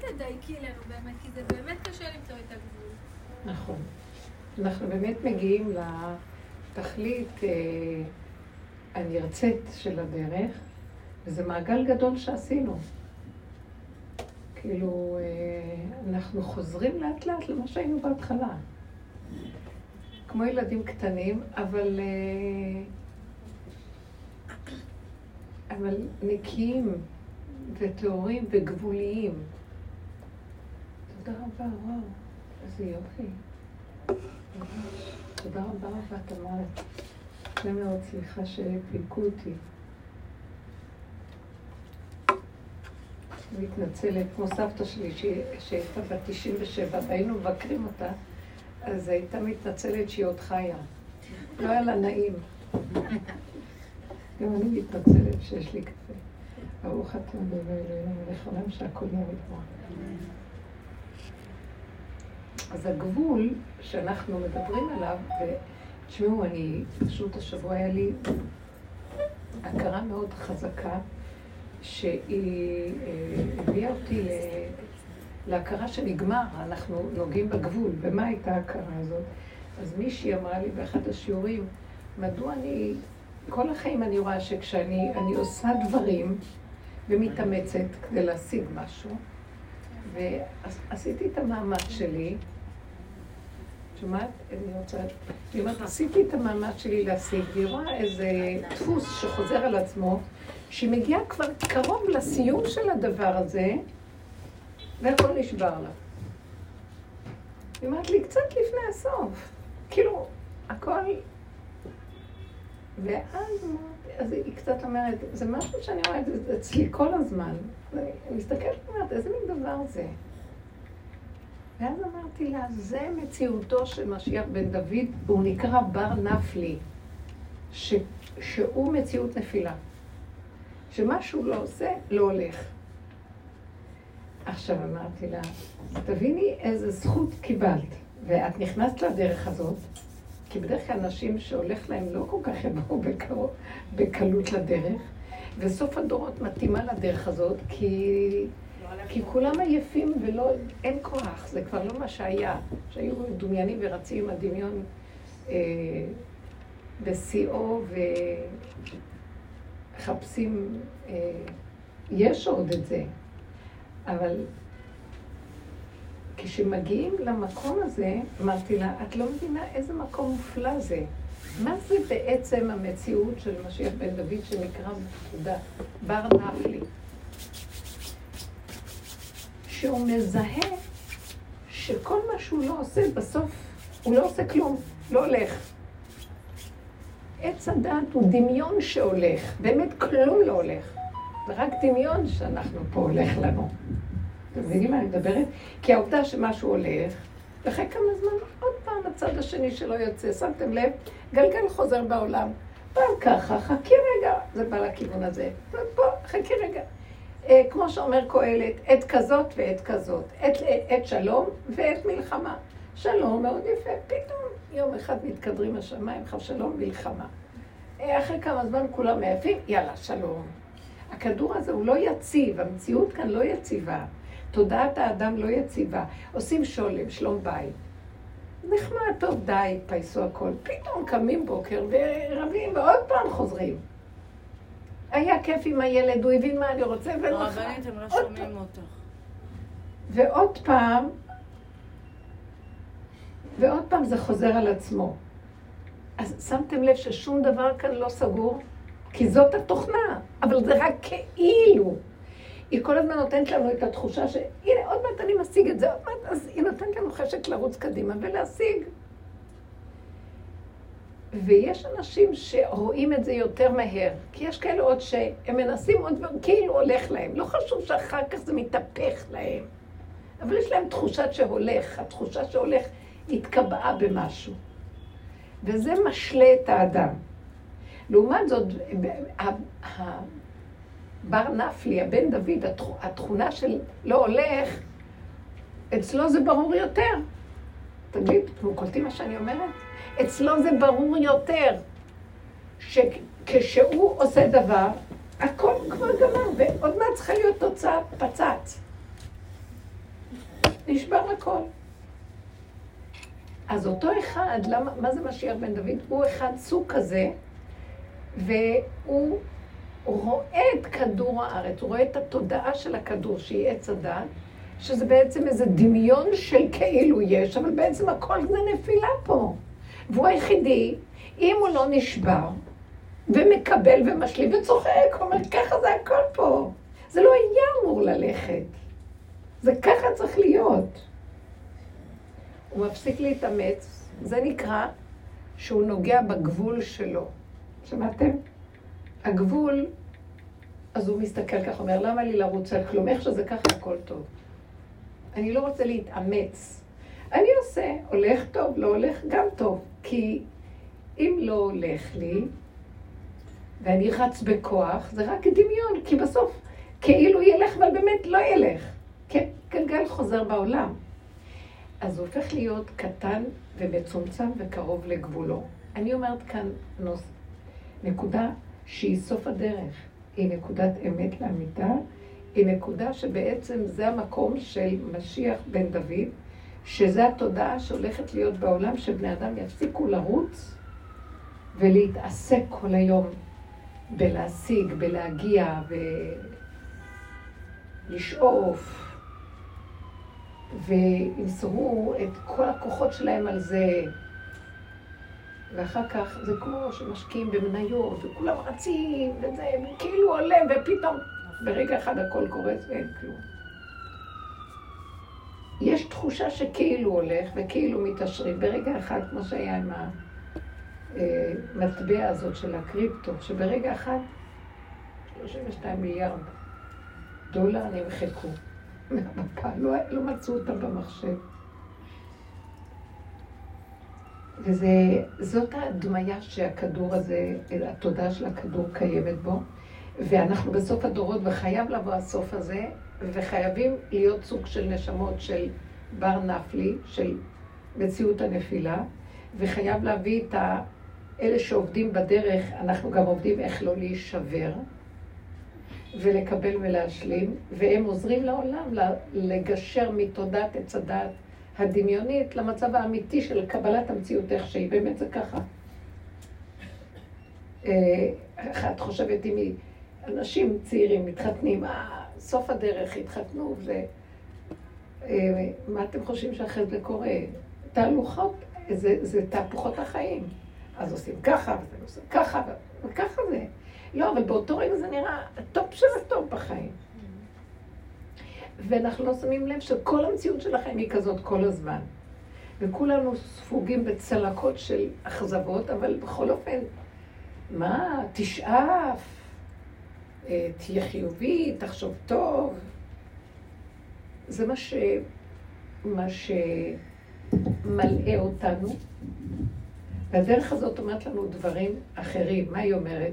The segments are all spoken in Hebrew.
תדייקי לנו באמת, כי זה באמת קשה למצוא את הגבול. נכון. אנחנו באמת מגיעים לתכלית אה, הנרצית של הדרך, וזה מעגל גדול שעשינו. כאילו, אה, אנחנו חוזרים לאט לאט למה שהיינו בהתחלה. כמו ילדים קטנים, אבל, אה, אבל נקיים וטהורים וגבוליים. תודה רבה, וואו, איזה יופי. תודה רבה רבה, תמר. זה מאוד סליחה שפינקו אותי. מתנצלת, כמו סבתא שלי שהייתה בת 97 והיינו מבקרים אותה, אז הייתה מתנצלת שהיא עוד חיה. לא היה לה נעים. גם אני מתנצלת שיש לי כזה. ברוך אתה מדבר אלוהינו מלך העולם שהכל נהיה לגמרי. אז הגבול שאנחנו מדברים עליו, ותשמעו, אני, פשוט השבוע היה לי הכרה מאוד חזקה, שהיא אה, הביאה אותי להכרה שנגמר, אנחנו נוגעים בגבול. ומה הייתה ההכרה הזאת? אז מישהי אמרה לי באחד השיעורים, מדוע אני, כל החיים אני רואה שכשאני עושה דברים ומתאמצת כדי להשיג משהו, ועשיתי את המאמץ שלי, שומעת? אני רוצה... היא אומרת, עשיתי את המאמץ שלי להשיג, והיא רואה איזה דפוס שחוזר על עצמו, שהיא מגיעה כבר קרוב לסיום של הדבר הזה, והכל נשבר לה. היא אומרת לי, קצת לפני הסוף. כאילו, הכל... ואז אז היא קצת אומרת, זה משהו שאני רואה אצלי כל הזמן. אני מסתכלת ואומרת, איזה מין דבר זה? ואז אמרתי לה, זה מציאותו של משיח בן דוד, והוא נקרא בר נפלי, ש, שהוא מציאות נפילה. שמה שהוא לא עושה, לא הולך. עכשיו אמרתי לה, תביני איזה זכות קיבלת, ואת נכנסת לדרך הזאת, כי בדרך כלל נשים שהולך להם לא כל כך יבואו בקלות לדרך, וסוף הדורות מתאימה לדרך הזאת, כי... כי כולם עייפים ולא, אין כוח, זה כבר לא מה שהיה, שהיו מדומיינים ורצים עם הדמיון אה, בשיאו ומחפשים, אה, יש עוד את זה, אבל כשמגיעים למקום הזה, אמרתי לה, את לא מבינה איזה מקום מופלא זה. מה זה בעצם המציאות של משיח בן דוד שנקרא בר נפלי? שהוא מזהה שכל מה שהוא לא עושה, בסוף הוא לא עושה כלום, לא הולך. עץ הדעת הוא דמיון שהולך, באמת כלום לא הולך. זה רק דמיון שאנחנו פה הולך לנו. אתם מבינים מה אני מדברת? כי העובדה שמשהו הולך, ואחרי כמה זמן עוד פעם הצד השני שלו יוצא, שמתם לב? גלגל חוזר בעולם. פעם ככה, חכי רגע, זה בא לכיוון הזה. פה, חכי רגע. אה, כמו שאומר קהלת, עת כזאת ועת כזאת, עת, עת שלום ועת מלחמה. שלום מאוד יפה, פתאום יום אחד מתקדרים השמיים, חב שלום מלחמה. אה, אחרי כמה זמן כולם מעייפים, יאללה, שלום. הכדור הזה הוא לא יציב, המציאות כאן לא יציבה. תודעת האדם לא יציבה. עושים שולם, שלום בית. נחמד, טוב, די, פייסו הכל. פתאום קמים בוקר ורבים ועוד פעם חוזרים. היה כיף עם הילד, הוא הבין מה אני רוצה, ולא... רבנית, הם לא שומעים אותך. ועוד פעם, ועוד פעם זה חוזר על עצמו. אז שמתם לב ששום דבר כאן לא סגור? כי זאת התוכנה, אבל זה רק כאילו. היא כל הזמן נותנת לנו את התחושה שהנה, עוד מעט אני משיג את זה, עוד מעט, אז היא נותנת לנו חשק לרוץ קדימה ולהשיג. ויש אנשים שרואים את זה יותר מהר, כי יש כאלה עוד שהם מנסים עוד כאילו הולך להם. לא חשוב שאחר כך זה מתהפך להם, אבל יש להם תחושת שהולך, התחושה שהולך התקבעה במשהו. וזה משלה את האדם. לעומת זאת, בר נפלי, הבן דוד, התכונה של לא הולך, אצלו זה ברור יותר. תגיד, אתם קולטים מה שאני אומרת? אצלו זה ברור יותר, שכשהוא עושה דבר, הכל כבר גמר, ועוד מעט צריכה להיות תוצאה פצץ. נשבר הכל. אז אותו אחד, למה, מה זה משיח בן דוד? הוא אחד סוג כזה, והוא רואה את כדור הארץ, הוא רואה את התודעה של הכדור, שהיא עץ הדת, שזה בעצם איזה דמיון של כאילו יש, אבל בעצם הכל זה נפילה פה. והוא היחידי, אם הוא לא נשבר, ומקבל ומשלים וצוחק, הוא אומר, ככה זה הכל פה. זה לא היה אמור ללכת. זה ככה צריך להיות. הוא מפסיק להתאמץ, זה נקרא שהוא נוגע בגבול שלו. שמעתם? הגבול, אז הוא מסתכל ככה, אומר, למה לי לרוץ על כלום? איך שזה ככה, הכל טוב. אני לא רוצה להתאמץ. עושה, הולך טוב, לא הולך גם טוב. כי אם לא הולך לי, ואני רץ בכוח, זה רק דמיון, כי בסוף כאילו ילך, אבל באמת לא ילך. כן, גלגל חוזר בעולם. אז הוא הופך להיות קטן ומצומצם וקרוב לגבולו. אני אומרת כאן נוס... נקודה שהיא סוף הדרך. היא נקודת אמת לאמיתה, היא נקודה שבעצם זה המקום של משיח בן דוד, שזה התודעה שהולכת להיות בעולם, שבני אדם יפסיקו לרוץ ולהתעסק כל היום בלהשיג, בלהגיע, ולשאוף, וימסרו את כל הכוחות שלהם על זה. ואחר כך זה כמו שמשקיעים במניות, וכולם רצים, וזה כאילו עולה, ופתאום ברגע אחד הכל קורס ואין כלום. יש תחושה שכאילו הולך וכאילו מתעשרים. ברגע אחד, כמו שהיה עם המטבע הזאת של הקריפטו, שברגע אחד 32 מיליארד דולר נמחקו לא, לא מצאו אותם במחשב. וזאת ההדמיה שהכדור הזה, התודעה של הכדור קיימת בו, ואנחנו בסוף הדורות, וחייב לבוא הסוף הזה, וחייבים להיות סוג של נשמות של בר נפלי, של מציאות הנפילה, וחייב להביא את ה... אלה שעובדים בדרך, אנחנו גם עובדים איך לא להישבר, ולקבל ולהשלים, והם עוזרים לעולם לגשר מתודעת עץ הדת הדמיונית למצב האמיתי של קבלת המציאות איך שהיא, באמת זה ככה. אה, אחת חושבת אם אנשים צעירים מתחתנים, אה, סוף הדרך התחתנו, ומה אה, אתם חושבים שאחרי זה קורה? תהלוכות, זה, זה תהפוכות החיים. אז עושים ככה, וזה עושים ככה, וככה זה. לא, אבל באותו רגע זה נראה ה top של ה top בחיים. ואנחנו לא שמים לב שכל המציאות של החיים היא כזאת כל הזמן. וכולנו ספוגים בצלקות של אכזבות, אבל בכל אופן, מה, תשאף, תהיה חיובי, תחשוב טוב. זה מה, ש... מה שמלאה אותנו. והדרך הזאת אומרת לנו דברים אחרים. מה היא אומרת?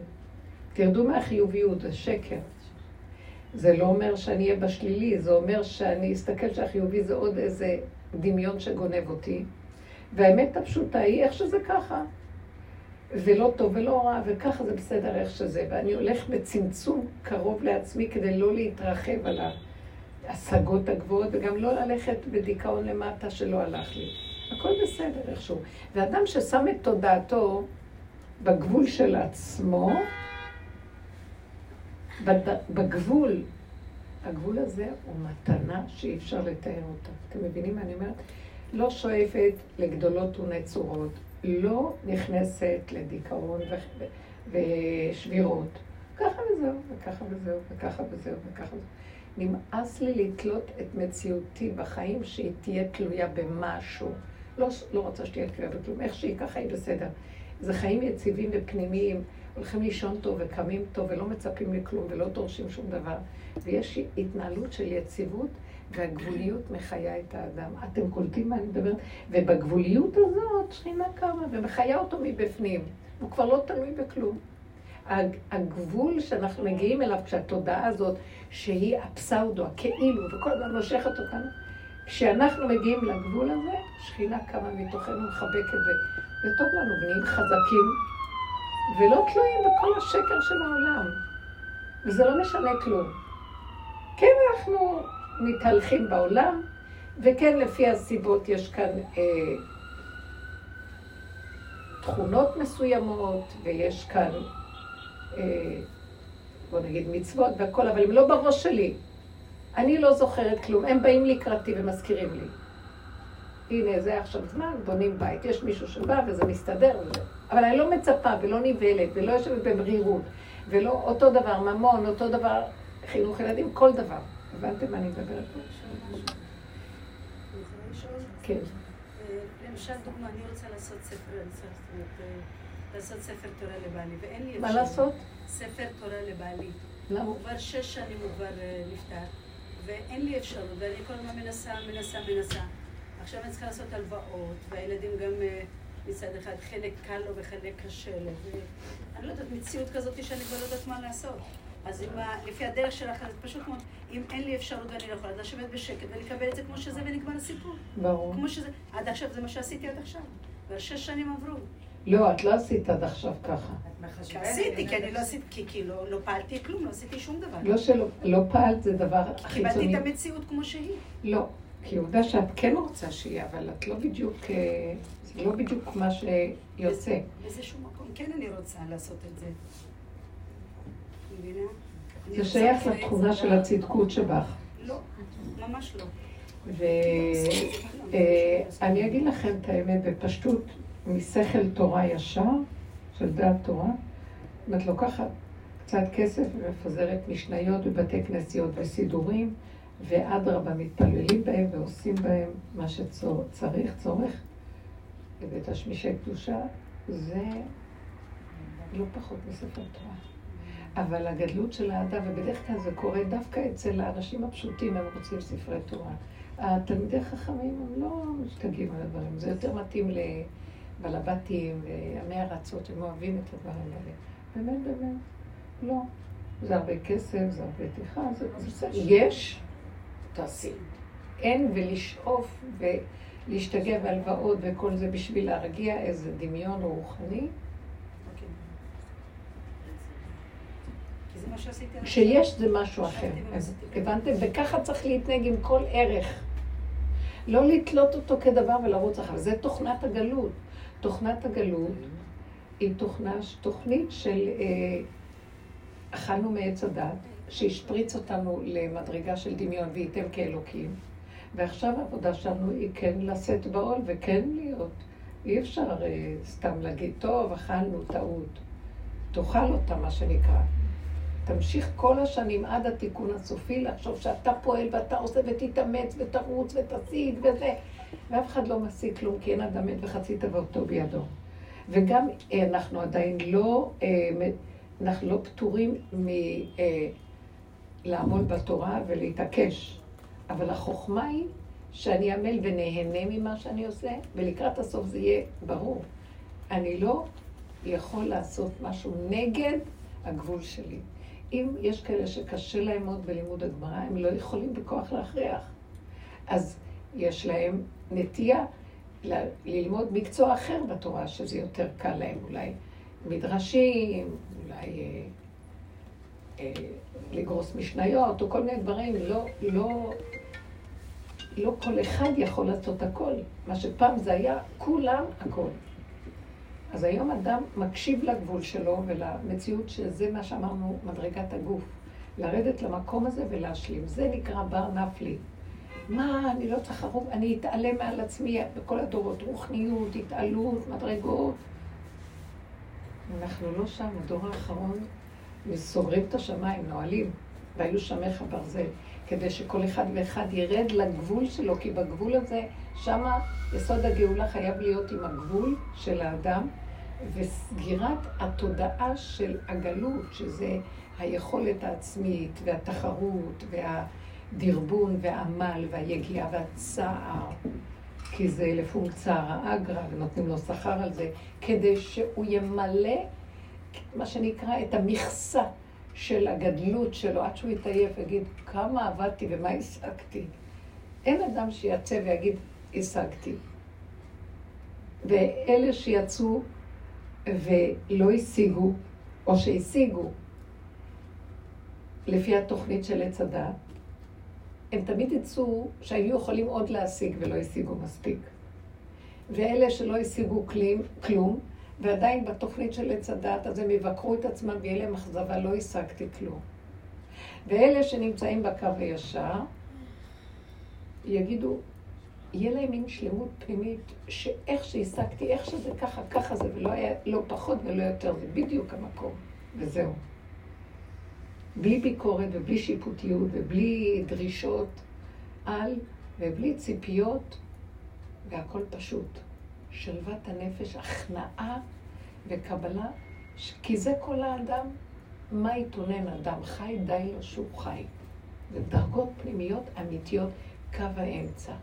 תרדו מהחיוביות, זה שקר. זה לא אומר שאני אהיה בשלילי, זה אומר שאני אסתכל שהחיובי זה עוד איזה דמיון שגונב אותי. והאמת הפשוטה היא איך שזה ככה. ולא טוב ולא רע, וככה זה בסדר איך שזה. ואני הולך בצמצום קרוב לעצמי כדי לא להתרחב על ההשגות הגבוהות, וגם לא ללכת בדיכאון למטה שלא הלך לי. הכל בסדר איכשהו. ואדם ששם את תודעתו בגבול של עצמו, בגבול, הגבול הזה הוא מתנה שאי אפשר לתאר אותה. אתם מבינים מה אני אומרת? לא שואפת לגדולות ונצורות, לא נכנסת לדיכאון ושבירות. ככה וזהו, וככה וזהו, וככה וזהו, וככה וזהו. נמאס לי לתלות את מציאותי בחיים שהיא תהיה תלויה במשהו. לא, לא רוצה שתהיה תלויה בכלום, איך שהיא ככה היא בסדר. זה חיים יציבים ופנימיים, הולכים לישון טוב וקמים טוב ולא מצפים לכלום ולא דורשים שום דבר. ויש התנהלות של יציבות והגבוליות מחיה את האדם. אתם קולטים מה אני מדברת? ובגבוליות הזאת שכינה קמה ומחיה אותו מבפנים. הוא כבר לא תלוי בכלום. הגבול שאנחנו מגיעים אליו כשהתודעה הזאת, שהיא הפסאודו, הכאילו, וכל הזמן מושכת אותנו, כשאנחנו מגיעים לגבול הזה, שכינה קמה מתוכנו, מחבקת, וטוב לנו, ונהיים חזקים, ולא תלויים בכל השקר של העולם. וזה לא משנה כלום. כן, אנחנו מתהלכים בעולם, וכן, לפי הסיבות יש כאן אה, תכונות מסוימות, ויש כאן, אה, בוא נגיד, מצוות והכל, אבל הם לא בראש שלי. אני לא זוכרת כלום, הם באים לקראתי ומזכירים לי. הנה, זה עכשיו זמן, בונים בית. יש מישהו שבא וזה מסתדר וזה. אבל אני לא מצפה ולא נבהלת ולא יושבת במרירות, ולא אותו דבר, ממון, אותו דבר, חינוך ילדים, כל דבר. הבנתם מה אני מדברת? כן. אה, למשל, דוגמה, אני רוצה לעשות ספר, אה, לעשות ספר תורה לבעלי, ואין לי. מה לעשות? ספר תורה לבעלי. למה? כבר שש שנים הוא כבר אה, נפטר, ואין לי אפשרות, ואני כל הזמן מנסה, מנסה, מנסה. עכשיו אני צריכה לעשות הלוואות, והילדים גם מצד אחד, חלק קל לו וחלק קשה לו. ואני לא יודעת, מציאות כזאת שאני כבר לא יודעת מה לעשות. אז אם, לפי הדרך שלך, זה פשוט מאוד, אם אין לי אפשרות ואני לא יכולה, אז לשבת בשקט ולקבל את זה כמו שזה ונגמר הסיפור. ברור. כמו שזה, עד עכשיו זה מה שעשיתי עד עכשיו. ושש שנים עברו. לא, את לא עשית עד עכשיו ככה. עשיתי, כי אני לא עשיתי, כי כאילו לא פעלתי כלום, לא עשיתי שום דבר. לא שלא לא פעלת זה דבר חיצוני. קיבלתי את המציאות כמו שהיא. לא, כי עובדה שאת כן רוצה שיהיה, אבל את לא בדיוק, אה, זה לא בדיוק מה שיוצא. באיזשהו מקום כן אני רוצה לעשות את זה. זה שייך לתכונה של הצדקות שבך. לא, ממש לא. ואני אה, אגיד לכם את האמת בפשטות, משכל תורה ישר, של דעת תורה, אם את לוקחת קצת כסף ומפזרת משניות בבתי כנסיות וסידורים, ואדרבה, מתפללים בהם ועושים בהם מה שצריך, צורך, ובתשמישי קדושה, זה לא פחות מספר תורה. אבל הגדלות של האדם, ובדרך כלל זה קורה דווקא אצל האנשים הפשוטים, הם רוצים ספרי תורה. התלמידי חכמים הם לא משתגעים על הדברים, זה יותר מתאים לבלבטים, לעמי ארצות, הם אוהבים את הדברים האלה. באמת, באמת, לא. זה הרבה כסף, זה הרבה טרחה, זה בסדר. יש, תעשי. אין ולשאוף ולהשתגע בהלוואות וכל זה בשביל להרגיע איזה דמיון רוחני. כשיש זה משהו אחר. הבנתם? וככה צריך להתנהג עם כל ערך. לא לתלות אותו כדבר ולרוץ אחריו. זה תוכנת הגלות. תוכנת הגלות היא תוכנה, תוכנית של אה, אכלנו מעץ הדת, שהשפריץ אותנו למדרגה של דמיון וייתם כאלוקים. ועכשיו העבודה שלנו היא כן לשאת בעול וכן להיות. אי אפשר הרי סתם להגיד, טוב, אכלנו טעות. תאכל אותה, מה שנקרא. תמשיך כל השנים עד התיקון הסופי לחשוב שאתה פועל ואתה עושה ותתאמץ ותרוץ ותשיג וזה, ואף אחד לא משיג כלום כי אין אדם מת וחצי תבואתו בידו. וגם אה, אנחנו עדיין לא, אה, אנחנו לא פטורים מלעמוד אה, בתורה ולהתעקש. אבל החוכמה היא שאני עמל ונהנה ממה שאני עושה, ולקראת הסוף זה יהיה ברור. אני לא יכול לעשות משהו נגד הגבול שלי. אם יש כאלה שקשה להם מאוד בלימוד הגמרא, הם לא יכולים בכוח להכריח. אז יש להם נטייה ל- ללמוד מקצוע אחר בתורה, שזה יותר קל להם, אולי מדרשים, אולי אה, אה, לגרוס משניות, או כל מיני דברים. לא, לא, לא כל אחד יכול לעשות הכל. מה שפעם זה היה כולם הכל. אז היום אדם מקשיב לגבול שלו ולמציאות שזה מה שאמרנו, מדרגת הגוף. לרדת למקום הזה ולהשלים. זה נקרא בר נפלי. מה, אני לא צריך הרוג, אני אתעלם מעל עצמי בכל הדורות, רוחניות, התעלות, מדרגות. אנחנו לא שם, הדור האחרון, סוגרים את השמיים, נועלים, והיו שמך ברזל, כדי שכל אחד ואחד ירד לגבול שלו, כי בגבול הזה, שמה יסוד הגאולה חייב להיות עם הגבול של האדם, וסגירת התודעה של הגלות, שזה היכולת העצמית והתחרות והדרבון והעמל והיגיעה והצער, כי זה לפום צער האגרא, ונותנים לו שכר על זה, כדי שהוא ימלא מה שנקרא את המכסה של הגדלות שלו, עד שהוא יתעייף ויגיד כמה עבדתי ומה השגתי. אין אדם שיצא ויגיד, השגתי. ואלה שיצאו ולא השיגו, או שהשיגו לפי התוכנית של עץ הדת, הם תמיד יצאו שהיו יכולים עוד להשיג ולא השיגו מספיק. ואלה שלא השיגו כלים, כלום, ועדיין בתוכנית של עץ הדת, אז הם יבקרו את עצמם ויהיה להם אכזבה, לא השגתי כלום. ואלה שנמצאים בקו הישר, יגידו, יהיה להם מין שלמות פנימית, שאיך שהשגתי, איך שזה ככה, ככה זה, ולא היה לא פחות ולא יותר, זה בדיוק המקום, וזהו. בלי ביקורת ובלי שיפוטיות ובלי דרישות על ובלי ציפיות, והכל פשוט. שלוות הנפש, הכנעה וקבלה, כי זה כל האדם. מה יתונן אדם חי, די לו שהוא חי. זה דרגות פנימיות אמיתיות, קו האמצע.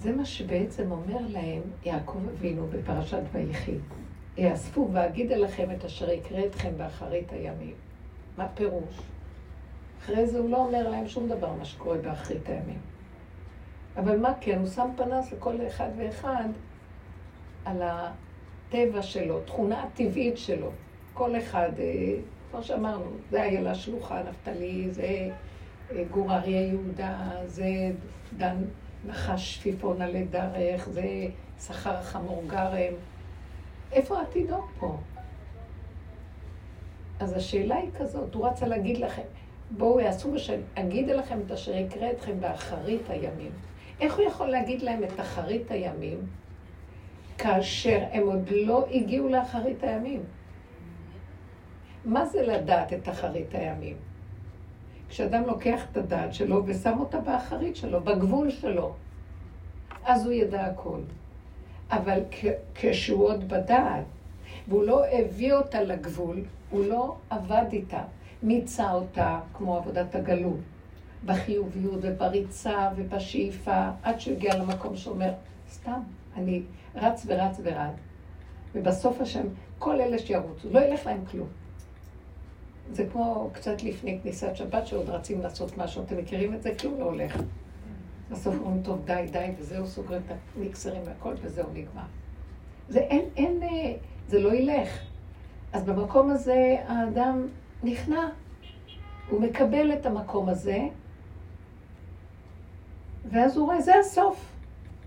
זה מה שבעצם אומר להם יעקב אבינו בפרשת ויחי. יאספו ואגיד אליכם את אשר יקרה אתכם באחרית הימים. מה פירוש? אחרי זה הוא לא אומר להם שום דבר מה שקורה באחרית הימים. אבל מה כן? הוא שם פנס לכל אחד ואחד על הטבע שלו, תכונה הטבעית שלו. כל אחד, אה, כמו שאמרנו, זה איילה שלוחה, נפתלי, זה אה, גור אריה יהודה, זה דן נחש שפיפון עלי דרך, זה שכר חמור גרם. איפה העתידות פה? אז השאלה היא כזאת, הוא רצה להגיד לכם, בואו יעשו מה שאגיד לכם את אשר יקרה אתכם באחרית הימים. איך הוא יכול להגיד להם את אחרית הימים, כאשר הם עוד לא הגיעו לאחרית הימים? מה זה לדעת את אחרית הימים? כשאדם לוקח את הדעת שלו ושם אותה באחרית שלו, בגבול שלו, אז הוא ידע הכל. אבל כשהוא עוד בדעת, והוא לא הביא אותה לגבול, הוא לא עבד איתה, מיצה אותה כמו עבודת הגלות, בחיוביות ובריצה ובשאיפה, עד שהוא הגיע למקום שאומר, סתם, אני רץ ורץ ורץ. ובסוף השם, כל אלה שירוצו, לא ילך להם כלום. זה כמו קצת לפני כניסת שבת, שעוד רצים לעשות משהו, אתם מכירים את זה? כלום לא הולך. בסוף אומרים, טוב, די, די, וזהו, סוגרים את המיקסרים והכל, וזהו, נגמר. זה אין, אין, אה, זה לא ילך. אז במקום הזה האדם נכנע. הוא מקבל את המקום הזה, ואז הוא רואה, זה הסוף.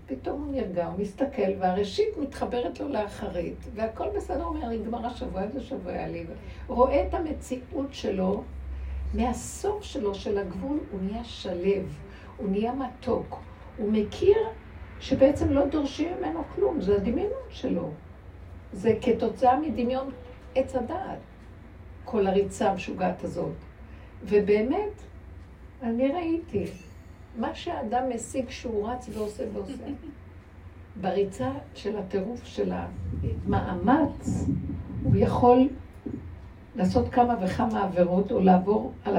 פתאום הוא נרגע, הוא מסתכל, והראשית מתחברת לו לאחרית, והכל בסדר, הוא אומר, נגמר השבוע, איזה שבוע היה לי. רואה את המציאות שלו, מהסוף שלו, של הגבול, הוא נהיה שלב. הוא נהיה מתוק. הוא מכיר שבעצם לא דורשים ממנו כלום, זה הדמיונות שלו. זה כתוצאה מדמיון עץ הדעת, כל הריצה המשוגעת הזאת. ובאמת, אני ראיתי, מה שהאדם משיג שהוא רץ ועושה ועושה, בריצה של הטירוף של המאמץ, הוא יכול לעשות כמה וכמה עבירות, או לעבור על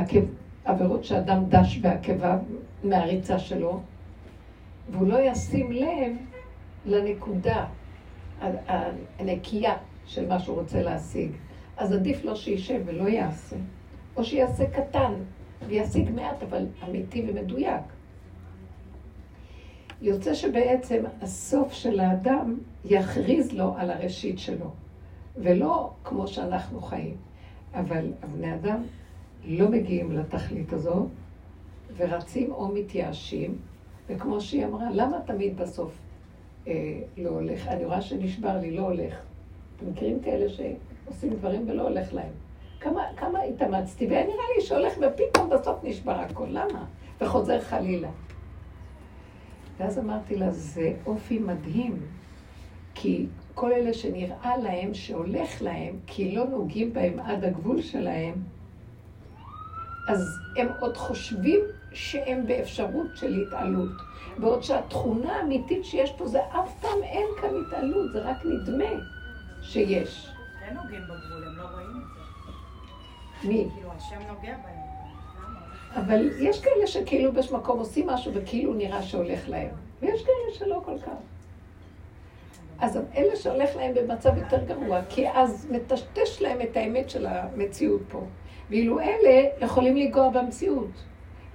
עבירות שאדם דש בעקביו, מהריצה שלו, והוא לא ישים לב לנקודה הנקייה של מה שהוא רוצה להשיג. אז עדיף לו שישב ולא יעשה. או שיעשה קטן וישיג מעט, אבל אמיתי ומדויק. יוצא שבעצם הסוף של האדם יכריז לו על הראשית שלו, ולא כמו שאנחנו חיים. אבל הבני אדם לא מגיעים לתכלית הזאת, ורצים או מתייאשים, וכמו שהיא אמרה, למה תמיד בסוף אה, לא הולך? אני רואה שנשבר לי, לא הולך. אתם מכירים כאלה שעושים דברים ולא הולך להם. כמה, כמה התאמצתי, והיה נראה לי שהולך ופתאום בסוף נשבר הכל, למה? וחוזר חלילה. ואז אמרתי לה, זה אופי מדהים, כי כל אלה שנראה להם שהולך להם, כי לא נוגעים בהם עד הגבול שלהם, אז הם עוד חושבים שהם באפשרות של התעלות. בעוד שהתכונה האמיתית שיש פה זה אף פעם אין כאן התעלות, זה רק נדמה שיש. הם נוגעים בגבול, הם לא רואים את זה. מי? כאילו, השם נוגע בהם. אבל יש כאלה שכאילו באיזשהו מקום עושים משהו וכאילו נראה שהולך להם, ויש כאלה שלא כל כך. אז אלה שהולך להם במצב יותר גרוע, כי אז מטשטש להם את האמת של המציאות פה. ואילו אלה יכולים לנגוע במציאות.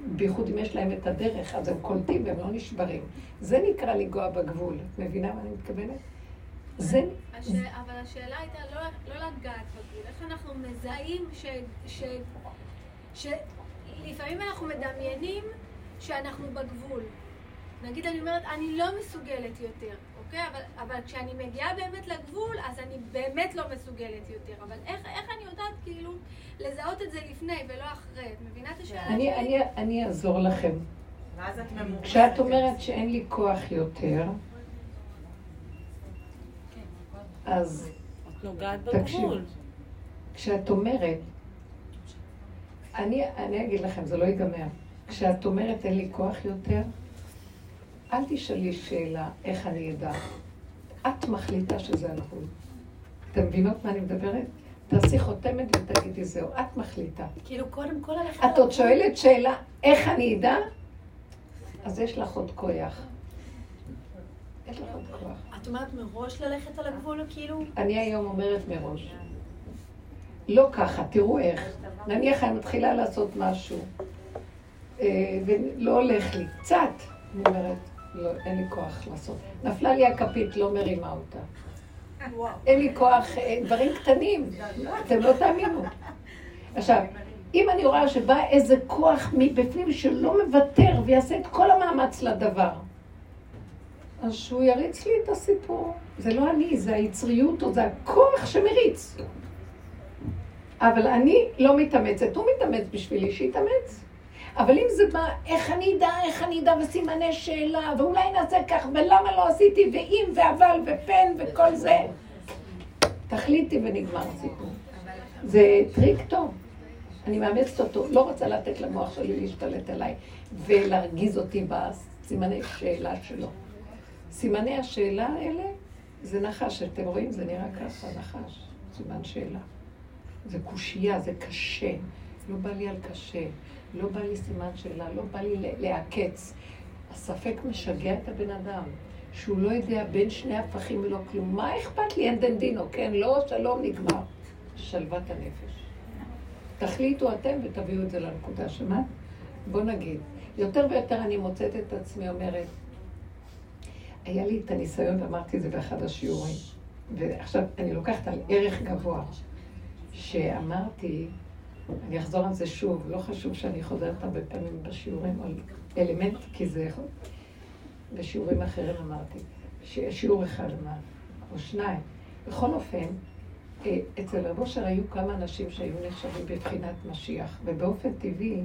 בייחוד אם יש להם את הדרך, אז הם קולטים והם לא נשברים. זה נקרא לנגוע בגבול. את מבינה מה אני מתכוונת? זה... אבל השאלה הייתה לא, לא לגעת בגבול, איך אנחנו מזהים. ש... שלפעמים אנחנו מדמיינים שאנחנו בגבול. נגיד אני אומרת, אני לא מסוגלת יותר, אוקיי? אבל, אבל כשאני מגיעה באמת לגבול, אז אני באמת לא מסוגלת יותר. אבל איך, איך אני יודעת כאילו לזהות את זה לפני ולא אחרי? את מבינה את השאלה אני? אני, אני אעזור לכם. כשאת אומרת שאין לי כוח יותר, אז את נוגעת תקשיב. בגבול. כשאת אומרת, אני, אני אגיד לכם, זה לא ייגמר. כשאת אומרת אין לי כוח יותר, אל תשאלי שאלה איך אני אדע. את מחליטה שזה הגבול. אתם מבינות מה אני מדברת? תעשי חותמת ותגידי זהו, את מחליטה. כאילו, קודם כל ללכת... את עוד שואלת שאלה, איך אני אדע? אז יש לך עוד כוח. יש לך עוד כוח. את אומרת מראש ללכת על הגבול, כאילו? אני היום אומרת מראש. לא ככה, תראו איך. נניח אני מתחילה לעשות משהו, אה, ולא הולך לי, קצת. אני אומרת, לא, אין לי כוח לעשות. נפלה לי הכפית, לא מרימה אותה. אין לי כוח, אה, דברים קטנים, אתם לא תאמינו. עכשיו, אם אני רואה שבא איזה כוח מבפנים שלא מוותר ויעשה את כל המאמץ לדבר, אז שהוא יריץ לי את הסיפור. זה לא אני, זה היצריות או זה הכוח שמריץ. אבל אני לא מתאמצת, הוא מתאמץ בשבילי, שיתאמץ. אבל אם זה בא, איך אני אדע, איך אני אדע, וסימני שאלה, ואולי נעשה כך, ולמה לא עשיתי, ואם, ואבל, ופן, וכל זה, תחליטי ונגמר הסיפור. זה טריק טוב. אני מאמצת אותו, לא רוצה לתת למוח שלי להשתלט עליי ולהרגיז אותי בסימני שאלה שלו. סימני השאלה האלה זה נחש, אתם רואים? זה נראה ככה, נחש, סימן שאלה. זה קושייה, זה קשה. לא בא לי על קשה, לא בא לי סימן שאלה, לא בא לי לעקץ. הספק משגע את הבן אדם, שהוא לא יודע בין שני הפכים ולא כלום. מה אכפת לי? אין דין דינו, כן? לא, שלום, נגמר. שלוות הנפש. תחליטו אתם ותביאו את זה לנקודה, שמעת? בוא נגיד, יותר ויותר אני מוצאת את עצמי אומרת, היה לי את הניסיון, ואמרתי את זה באחד השיעורים, ועכשיו אני לוקחת על ערך גבוה, שאמרתי, אני אחזור על זה שוב, לא חשוב שאני חוזרת הרבה פעמים בשיעורים על אלמנט, כי זה יכול... בשיעורים אחרים אמרתי, שיעור אחד או שניים. בכל אופן, אה, אצל רב אושר היו כמה אנשים שהיו נחשבים בבחינת משיח, ובאופן טבעי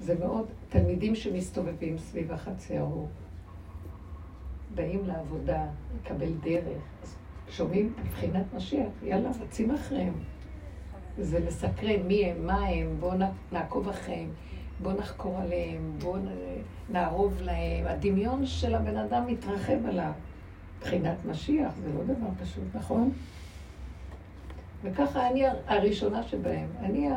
זה מאוד תלמידים שמסתובבים סביב החצר, באים לעבודה, לקבל דרך, שומעים בבחינת משיח, יאללה, רצים אחריהם. זה מסקרן מי הם, מה הם, בואו נעקוב אחריהם, בואו נחקור עליהם, בואו נערוב להם. הדמיון של הבן אדם מתרחב עליו. מבחינת משיח, זה לא דבר פשוט, נכון? וככה אני הראשונה שבהם. אני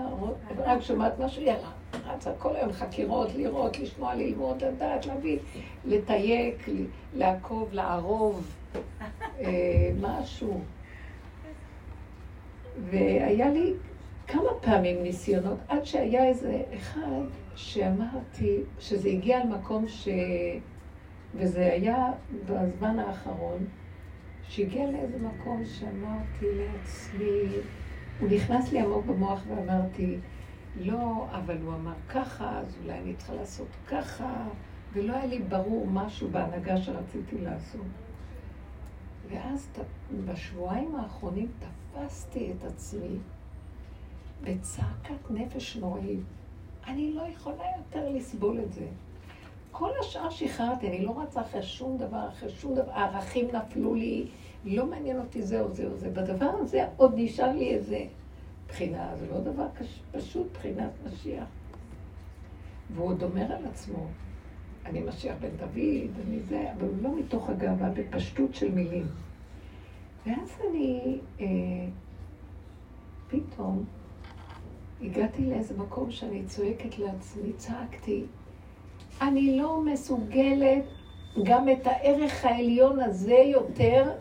רק שומעת משהו, יאללה, רצה כל היום חקירות, לראות, לשמוע, ללמוד, לדעת, להבין, לתייק, לעקוב, לערוב, אה, משהו. והיה לי כמה פעמים ניסיונות, עד שהיה איזה אחד שאמרתי שזה הגיע למקום ש... וזה היה בזמן האחרון, שהגיע לאיזה מקום שאמרתי לעצמי, הוא נכנס לי עמוק במוח ואמרתי, לא, אבל הוא אמר ככה, אז אולי אני צריכה לעשות ככה, ולא היה לי ברור משהו בהנהגה שרציתי לעשות. ואז בשבועיים האחרונים תפסתי את עצמי בצעקת נפש נוראית. אני לא יכולה יותר לסבול את זה. כל השאר שחררתי, אני לא רצה אחרי שום דבר, אחרי שום דבר, הערכים נפלו לי, לא מעניין אותי זה או זה או זה. בדבר הזה עוד נשאר לי איזה בחינה, זה לא דבר קש... פשוט, בחינת משיח. והוא עוד אומר על עצמו, אני משיח בן דוד, אני זה, אבל הוא לא מתוך הגאווה, בפשטות של מילים. ואז אני אה, פתאום הגעתי לאיזה מקום שאני צועקת לעצמי, צעקתי, אני לא מסוגלת גם את הערך העליון הזה יותר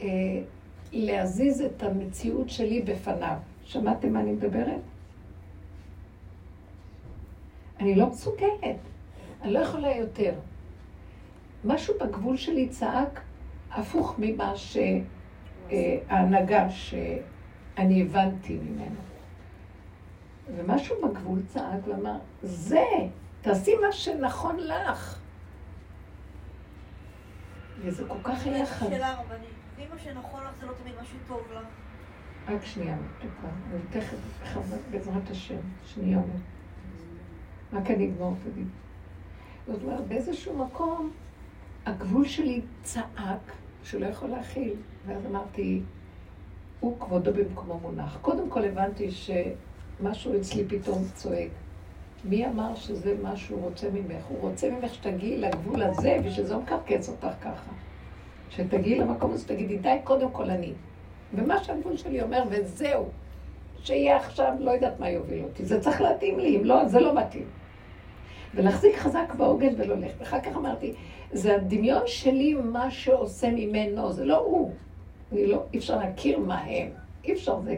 אה, להזיז את המציאות שלי בפניו. שמעתם מה אני מדברת? אני לא מסוגלת, אני לא יכולה יותר. משהו בגבול שלי צעק הפוך ממה שההנהגה שאני הבנתי ממנו. ומשהו בגבול צעק ואמר, זה, תעשי מה שנכון לך. וזה כל כך היה חד. שאלה רבנית. ואם מה שנכון לך זה לא תמיד משהו טוב לך. רק שנייה, אני תכף, בעזרת השם, שנייה. רק אני אגמור, תגיד. זאת אומרת, באיזשהו מקום, הגבול שלי צעק שהוא לא יכול להכיל. ואז אמרתי, הוא כבודו במקומו מונח. קודם כל הבנתי שמשהו אצלי פתאום צועק. מי אמר שזה מה שהוא רוצה ממך? הוא רוצה ממך שתגיעי לגבול הזה, ושזה לא מקרקס אותך ככה. שתגיעי למקום הזה, תגידי, די, קודם כל אני. ומה שהגבול שלי אומר, וזהו. שיהיה עכשיו, לא יודעת מה יוביל אותי. זה צריך להתאים לי, אם לא, זה לא מתאים. ולהחזיק חזק בעוגן ולא ללכת. ואחר כך אמרתי, זה הדמיון שלי מה שעושה ממנו, זה לא הוא. אני לא, אי אפשר להכיר מה הם. אי אפשר, זה,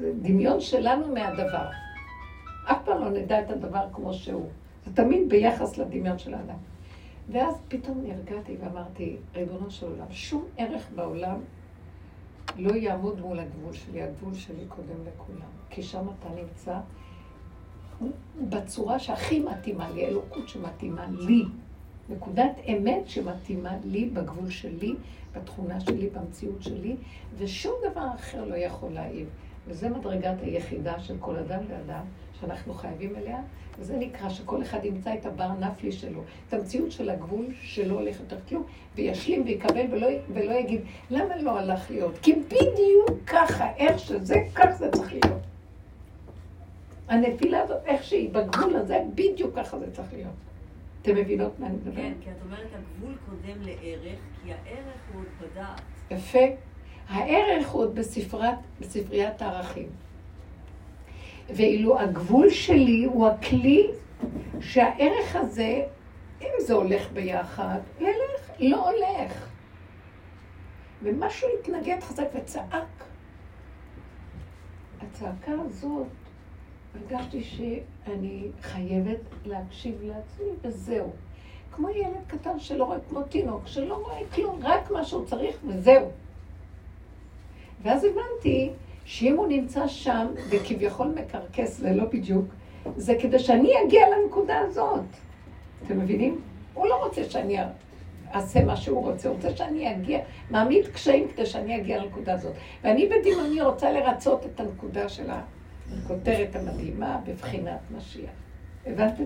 זה דמיון שלנו מהדבר. אף פעם לא נדע את הדבר כמו שהוא. זה תמיד ביחס לדמיון של האדם. ואז פתאום נרגעתי ואמרתי, ריבונו של עולם, שום ערך בעולם לא יעמוד מול הגבול שלי, הגבול שלי קודם לכולם. כי שם אתה נמצא בצורה שהכי מתאימה לי, אלוקות שמתאימה לי. נקודת אמת שמתאימה לי בגבול שלי, בתכונה שלי, במציאות שלי, ושום דבר אחר לא יכול להעיב. וזו מדרגת היחידה של כל אדם ואדם, שאנחנו חייבים אליה, וזה נקרא שכל אחד ימצא את הבר נפלי שלו, את המציאות של הגבול שלא הולך יותר כלום, וישלים ויקבל ולא, ולא יגיד, למה לא הלך להיות? כי בדיוק ככה, איך שזה, כך זה צריך להיות. הנפילה הזאת, איך שהיא בגבול הזה, בדיוק ככה זה צריך להיות. אתם מבינות מה אני מדברת? כן, כי את אומרת, הגבול קודם לערך, כי הערך הוא עוד בדעת. יפה. הערך הוא עוד בספרת, בספריית הערכים. ואילו הגבול שלי הוא הכלי שהערך הזה, אם זה הולך ביחד, ילך, לא הולך. ומשהו התנגד חזק וצעק. הצעקה הזאת, הרגשתי שאני חייבת להקשיב לעצמי, וזהו. כמו ילד קטן שלא רואה, כמו תינוק, שלא רואה כלום, רק מה שהוא צריך, וזהו. ואז הבנתי שאם הוא נמצא שם וכביכול מקרקס ולא בדיוק, זה כדי שאני אגיע לנקודה הזאת. אתם מבינים? הוא לא רוצה שאני אעשה מה שהוא רוצה, הוא רוצה שאני אגיע, מעמיד קשיים כדי שאני אגיע לנקודה הזאת. ואני בדמיוני רוצה לרצות את הנקודה של הכותרת המדהימה בבחינת משיח. הבנתם?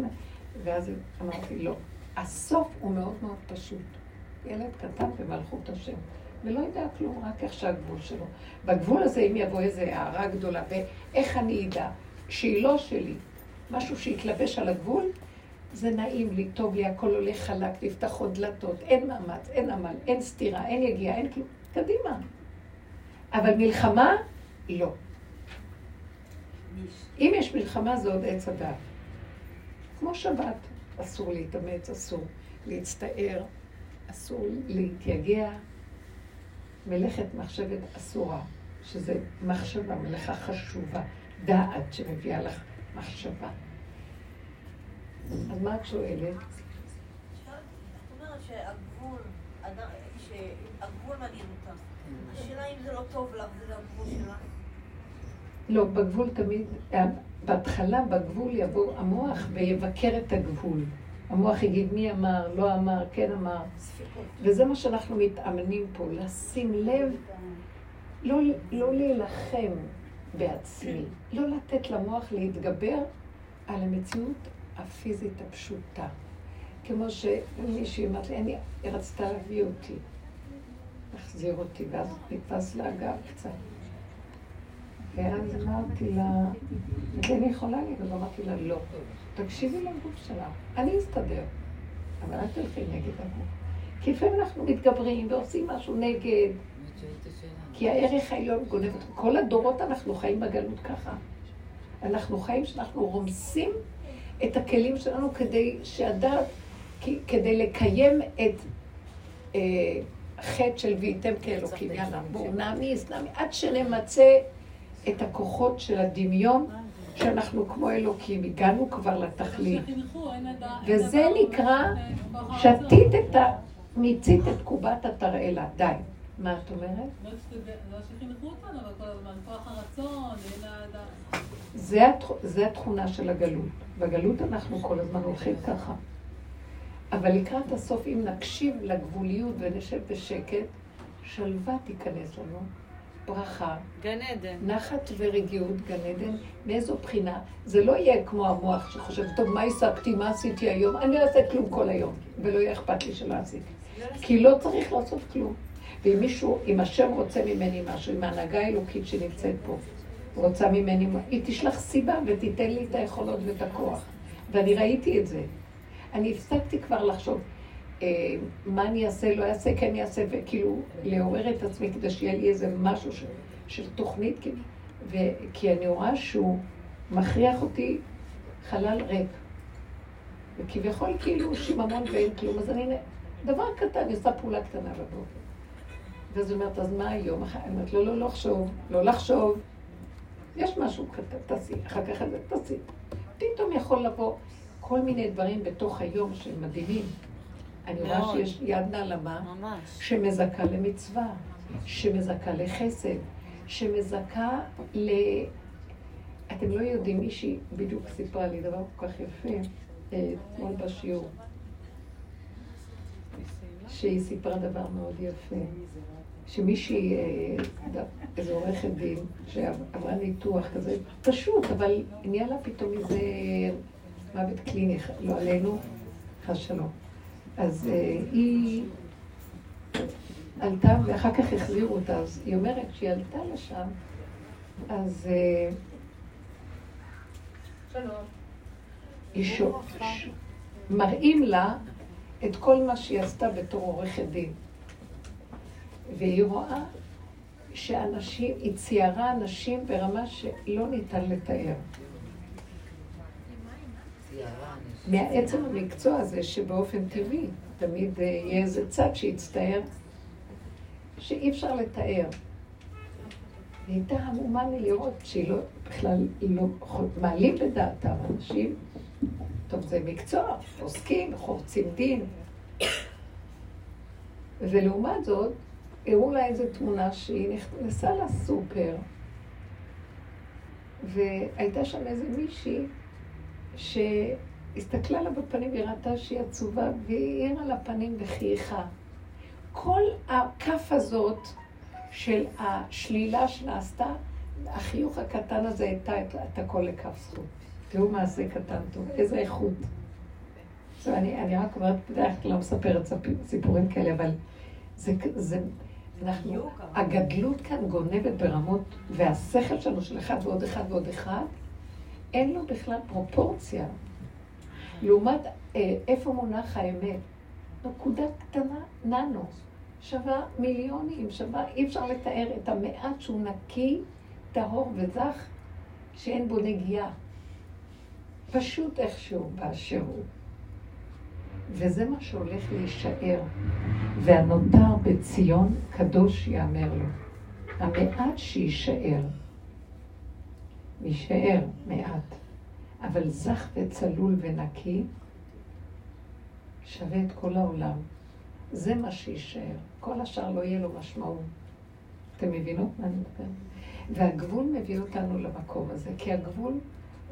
ואז אמרתי, לא. הסוף הוא מאוד מאוד פשוט. ילד קטן במלכות השם. ולא יודע כלום, רק איך שהגבול שלו. בגבול הזה, אם יבוא איזו הערה גדולה, ואיך אני אדע שהיא לא שלי, משהו שיתלבש על הגבול, זה נעים לי, טוב לי, הכל הולך חלק, נפתח עוד דלתות, אין מאמץ, אין עמל, אין סתירה, אין יגיעה, אין כלום, קדימה. אבל מלחמה, לא. אם יש מלחמה זה עוד עץ הדעת. כמו שבת, אסור להתאמץ, אסור להצטער, אסור להתייגע, מלאכת מחשבת אסורה, שזה מחשבה, מלאכה חשובה, דעת שמביאה לך מחשבה. אז מה את שואלת? שהגבול, שהגבול אותך. השאלה אם זה לא טוב לך, זה הגבול שלך. לא, בגבול תמיד, בהתחלה בגבול יבוא המוח ויבקר את הגבול. המוח יגיד מי אמר, לא אמר, כן אמר. וזה מה שאנחנו מתאמנים פה, לשים לב, לא, לא להילחם בעצמי, לא לתת למוח להתגבר על המציאות הפיזית הפשוטה. כמו שמישהי אמרת לי, אני, היא רצתה להביא אותי, להחזיר אותי, ואז נתפס לה הגב קצת. ואז אמרתי לה, אני יכולה לי, אז אמרתי לה, לא. תקשיבי לגוף שלה, אני אסתדר, אבל אל תלכי נגד הגוף. כי לפעמים אנחנו מתגברים ועושים משהו נגד, כי הערך העליון גונב אותנו. כל הדורות אנחנו חיים בגלות ככה. אנחנו חיים שאנחנו רומסים את הכלים שלנו כדי שהדעת, כדי לקיים את אה, חטא של והייתם כאלוקים. יאללה, בואו נעמיס, נעמיס, עד שנמצה את הכוחות של הדמיון. שאנחנו כמו אלוקים, הגענו כבר לתכלית. וזה נקרא, שתית את ה... מיצית את קובת התרעלה, די. מה את אומרת? לא לא לחוץ לנו, אבל כל הזמן כוח הרצון. זה התכונה של הגלות. בגלות אנחנו כל הזמן הולכים ככה. אבל לקראת הסוף, אם נקשיב לגבוליות ונשב בשקט, שלווה תיכנס לנו, ברכה, גן עדן. נחת ורגיעות, גן עדן, מאיזו בחינה? זה לא יהיה כמו המוח שחושב, טוב, מה השגתי, מה עשיתי היום? אני לא אעשה כלום כל היום, ולא יהיה אכפת לי שלא עשיתי. כי לא צריך לעשות כלום. ואם מישהו, אם השם רוצה ממני משהו, אם ההנהגה האלוקית שנמצאת פה, רוצה ממני, היא תשלח סיבה ותיתן לי את היכולות ואת הכוח. ואני ראיתי את זה. אני הפסקתי כבר לחשוב מה אני אעשה, לא אעשה, כן אעשה, וכאילו לעורר את עצמי כדי שיהיה לי איזה משהו של, של תוכנית, כי, ו, כי אני רואה שהוא מכריח אותי חלל ריק. וכביכול כאילו שיממון ואין כלום, אז אני, דבר קטן, אני עושה פעולה קטנה בבוקר. ואז היא אומרת, אז מה היום? אני אומרת, לא, לא, לא לחשוב, לא לחשוב. יש משהו קטן, תעשי, אחר כך את זה, תעשי. פתאום יכול לבוא כל מיני דברים בתוך היום שהם מדהימים. אני רואה. שיש יד נעלמה. שמזכה למצווה, שמזכה לחסד, שמזכה ל... אתם לא יודעים, מישהי בדיוק סיפרה לי דבר כל כך יפה, אה, אתמול בשיעור, שהיא סיפרה דבר מאוד יפה, שמישהי, אה, איזו עורכת דין, שעברה ניתוח כזה, פשוט, אבל נהיה לה פתאום איזה מוות קליני, לא עלינו, חס שלום. אז אה, היא עלתה, ואחר כך החזירו אותה, אז היא אומרת, כשהיא עלתה לשם, אז אה, היא שו- ש- מראים לה את כל מה שהיא עשתה בתור עורכת דין. והיא רואה שאנשים, היא ציירה אנשים ברמה שלא ניתן לתאר. מעצם המקצוע הזה שבאופן טבעי תמיד אה, יהיה איזה צד שיצטער, שאי אפשר לתאר. היא הייתה המומה מלראות שהיא לא, בכלל לא מעלים בדעתם אנשים, טוב זה מקצוע, עוסקים, חורצים דין. ולעומת זאת, הראו לה איזו תמונה שהיא נכנסה לסופר, והייתה שם איזה מישהי שהסתכלה לה בפנים והיא ראתה שהיא עצובה, והיא העירה לה פנים וחייכה. כל הכף הזאת של השלילה שנעשתה, החיוך הקטן הזה הייתה את, את הכל לכף זכות. תראו מעשה קטן טוב, איזה איכות. עכשיו, אני, אני רק אומרת, בדרך כלל לא מספרת סיפ- סיפורים כאלה, אבל זה, זה, אנחנו, הגדלות כאן גונבת ברמות, והשכל שלנו של אחד ועוד אחד ועוד אחד, אין לו בכלל פרופורציה. לעומת אה, איפה מונח האמת. נקודה קטנה, ננו, שווה מיליונים, שווה, אי אפשר לתאר את המעט שהוא נקי, טהור וזך, שאין בו נגיעה. פשוט איכשהו באשר הוא. וזה מה שהולך להישאר. והנותר בציון קדוש יאמר לו. המעט שיישאר. יישאר מעט. אבל זך וצלול ונקי שווה את כל העולם. זה מה שיישאר. כל השאר לא יהיה לו משמעות. אתם מבינות מה אני מדבר? והגבול מביא אותנו למקום הזה, כי הגבול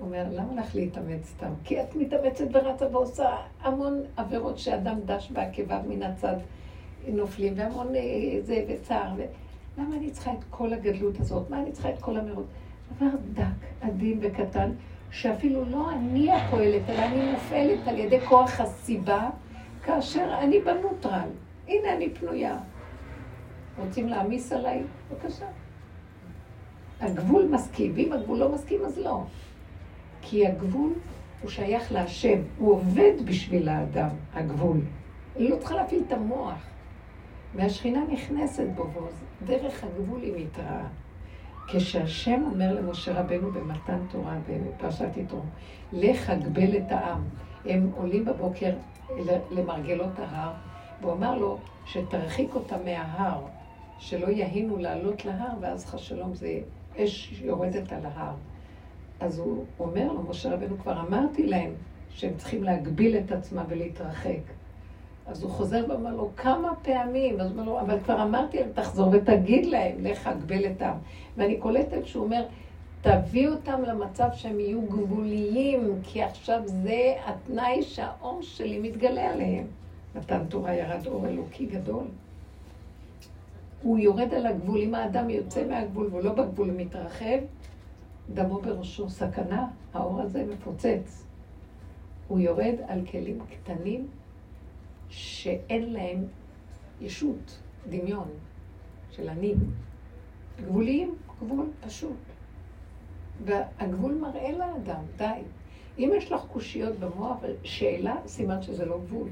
אומר, למה לך להתאמץ סתם? כי את מתאמצת ורצה ועושה המון עבירות שאדם דש בעקביו מן הצד נופלים, והמון אה, זה וצער. ו... למה אני צריכה את כל הגדלות הזאת? מה אני צריכה את כל המרות? דבר דק, עדין וקטן, שאפילו לא אני הפועלת, אלא אני מופעלת על ידי כוח הסיבה, כאשר אני בנוטרל. הנה אני פנויה. רוצים להעמיס עליי? בבקשה. הגבול מסכים, ואם הגבול לא מסכים, אז לא. כי הגבול הוא שייך להשם, הוא עובד בשביל האדם, הגבול. היא לא צריכה להפעיל את המוח. והשכינה נכנסת בו, ודרך הגבול היא מתראה. כשהשם אומר למשה רבנו במתן תורה, בפרשת יתרו, לך הגבל את העם. הם עולים בבוקר למרגלות ההר, והוא אמר לו שתרחיק אותם מההר, שלא יהינו לעלות להר, ואז חשלום זה אש יורדת על ההר. אז הוא אומר לו, משה רבנו, כבר אמרתי להם שהם צריכים להגביל את עצמם ולהתרחק. אז הוא חוזר ואומר לו כמה פעמים, אז הוא אומר לו, אבל כבר אמרתי להם, תחזור ותגיד להם, לך אגבל את העם. ואני קולטת שהוא אומר, תביא אותם למצב שהם יהיו גבוליים, כי עכשיו זה התנאי שהאור שלי מתגלה עליהם. נתן תורה ירד אור אלוקי גדול. הוא יורד על הגבול, אם האדם יוצא מהגבול והוא לא בגבול ומתרחב, דמו בראשו סכנה, האור הזה מפוצץ. הוא יורד על כלים קטנים שאין להם ישות, דמיון של אני. גבוליים, גבול פשוט. והגבול מראה לאדם, די. אם יש לך קושיות במוח, שאלה, סימן שזה לא גבול.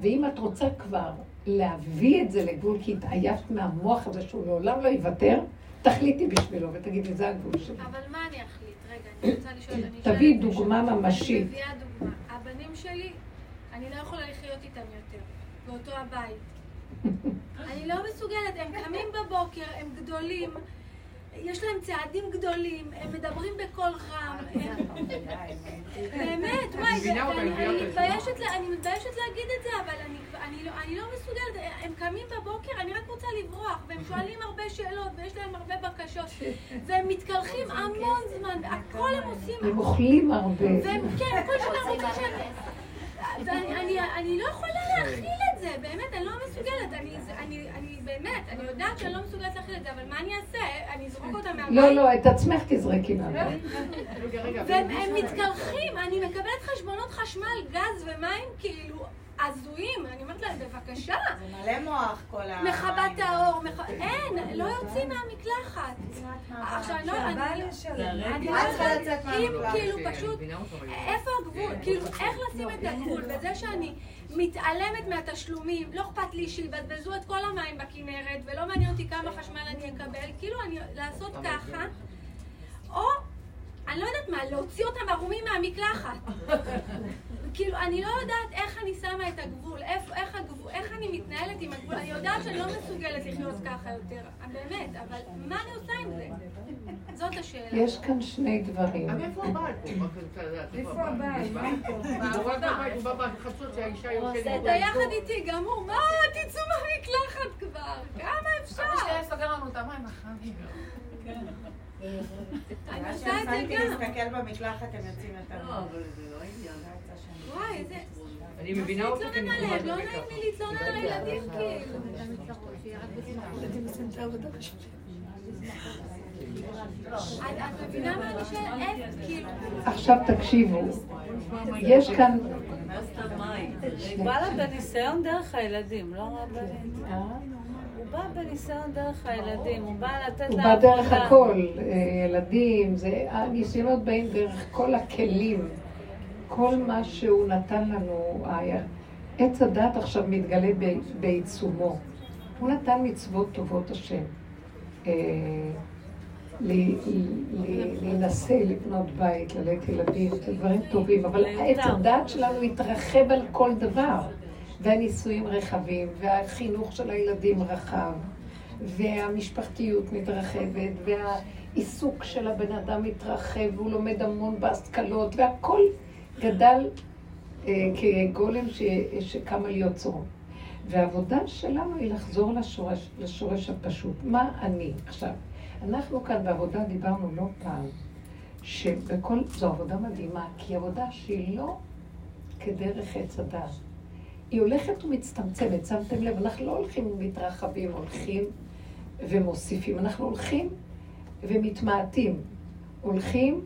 ואם את רוצה כבר להביא את זה לגבול, כי התעייפת מהמוח הזה שהוא לעולם לא יוותר, תחליטי בשבילו ותגידי, זה הגבול שלי. אבל מה אני אחליט? רגע, אני רוצה לשאול, אני תביאי שואלת דוגמה. ממשית. הבנים שלי, אני לא יכולה לחיות איתם יותר, באותו הבית. אני לא מסוגלת, הם קמים בבוקר, הם גדולים, יש להם צעדים גדולים, הם מדברים בקול רם, הם- באמת, וואי, אני. מתביישת להגיד את זה, אבל אני- אני לא- אני לא מסוגלת, הם קמים בבוקר, אני רק רוצה לברוח, והם שואלים הרבה שאלות, ויש להם הרבה בקשות, והם מתקלחים המון זמן, והכל הם עושים, הם אוכלים הרבה. כן, כל שנה רוצים שקט. ואני אני, אני לא יכולה להכיל את זה, באמת, אני לא מסוגלת. אני, זה- אני, אני באמת, אני יודעת שאני לא מסוגלת להכיל את זה, אבל מה אני אעשה? אני אזרוק אותם מהבית? לא, לא, את עצמך תזרקי מהבית. רגע. והם הם מתקלחים, אני מקבלת חשבונות חשמל, גז ומים כאילו הזויים. אני אומרת להם, בבקשה, זה מלא מוח כל ה... מכבת האור, אין, לא יוצאים מהמקלחת. עכשיו, אני לא, אני, לא יודעת, לצאת אם מהמקלחת. כאילו פשוט, איפה הגבול, כאילו, איך לשים את הגבול, בזה שאני מתעלמת מהתשלומים, לא אכפת לי שיבזבזו את כל המים בכנרת, ולא מעניין אותי כמה חשמל אני אקבל, כאילו, אני, לעשות ככה, או, אני לא יודעת מה, להוציא אותם ערומים מהמקלחת. כאילו, אני לא יודעת איך אני שמה את הגבול, איפה, איך, הגבול, איך אני מתנהלת עם הגבול, אני יודעת שאני לא מסוגלת לחיות ככה יותר, באמת, אבל מה אני עושה עם זה? זאת השאלה. יש כאן שני דברים. אבל איפה הבעל. איפה הבעל? הוא בא בחצות שהאישה יוצאת. אתה יחד איתי, גם הוא, מה, תצאו מהמקלחת כבר, כמה אפשר? אבא שלי סוגר לנו את המים החמים. אני מה עושה את זה גם. להסתכל במקלחת, הם יוצאים יותר. לא, אבל זה לא עניין. וואי, איזה... אני מבינה אותך, אני עליהם, לא נעים לי להתלונן על הילדים כאילו. את מבינה מה אני שואלת? כאילו... עכשיו תקשיבו, יש כאן... בא לה בניסיון דרך הילדים, לא רבנית. הוא בא בניסיון דרך הילדים, הוא בא לתת הוא לה בא דרך. הכל, אה, ילדים, זה, הניסיונות באים דרך כל הכלים, כל מה שהוא נתן לנו, עץ הדת עכשיו מתגלה בעיצומו. הוא נתן מצוות טובות השם. אה, ל- ל- להינשא, לבנות בית, ללדת ילדים, דברים טובים, אבל עץ הדת שלנו התרחב על כל דבר. והנישואים רחבים, והחינוך של הילדים רחב, והמשפחתיות מתרחבת, והעיסוק של הבן אדם מתרחב, והוא לומד המון בהשכלות, והכל גדל אה, כגולם ש, שקמה להיות צרום. והעבודה שלנו היא לחזור לשורש, לשורש הפשוט. מה אני? עכשיו, אנחנו כאן בעבודה דיברנו לא פעם, שבכל, זו עבודה מדהימה, כי עבודה שהיא לא כדרך עץ הדת. היא הולכת ומצטמצמת, שמתם לב, אנחנו לא הולכים ומתרחבים, הולכים ומוסיפים, אנחנו הולכים ומתמעטים, הולכים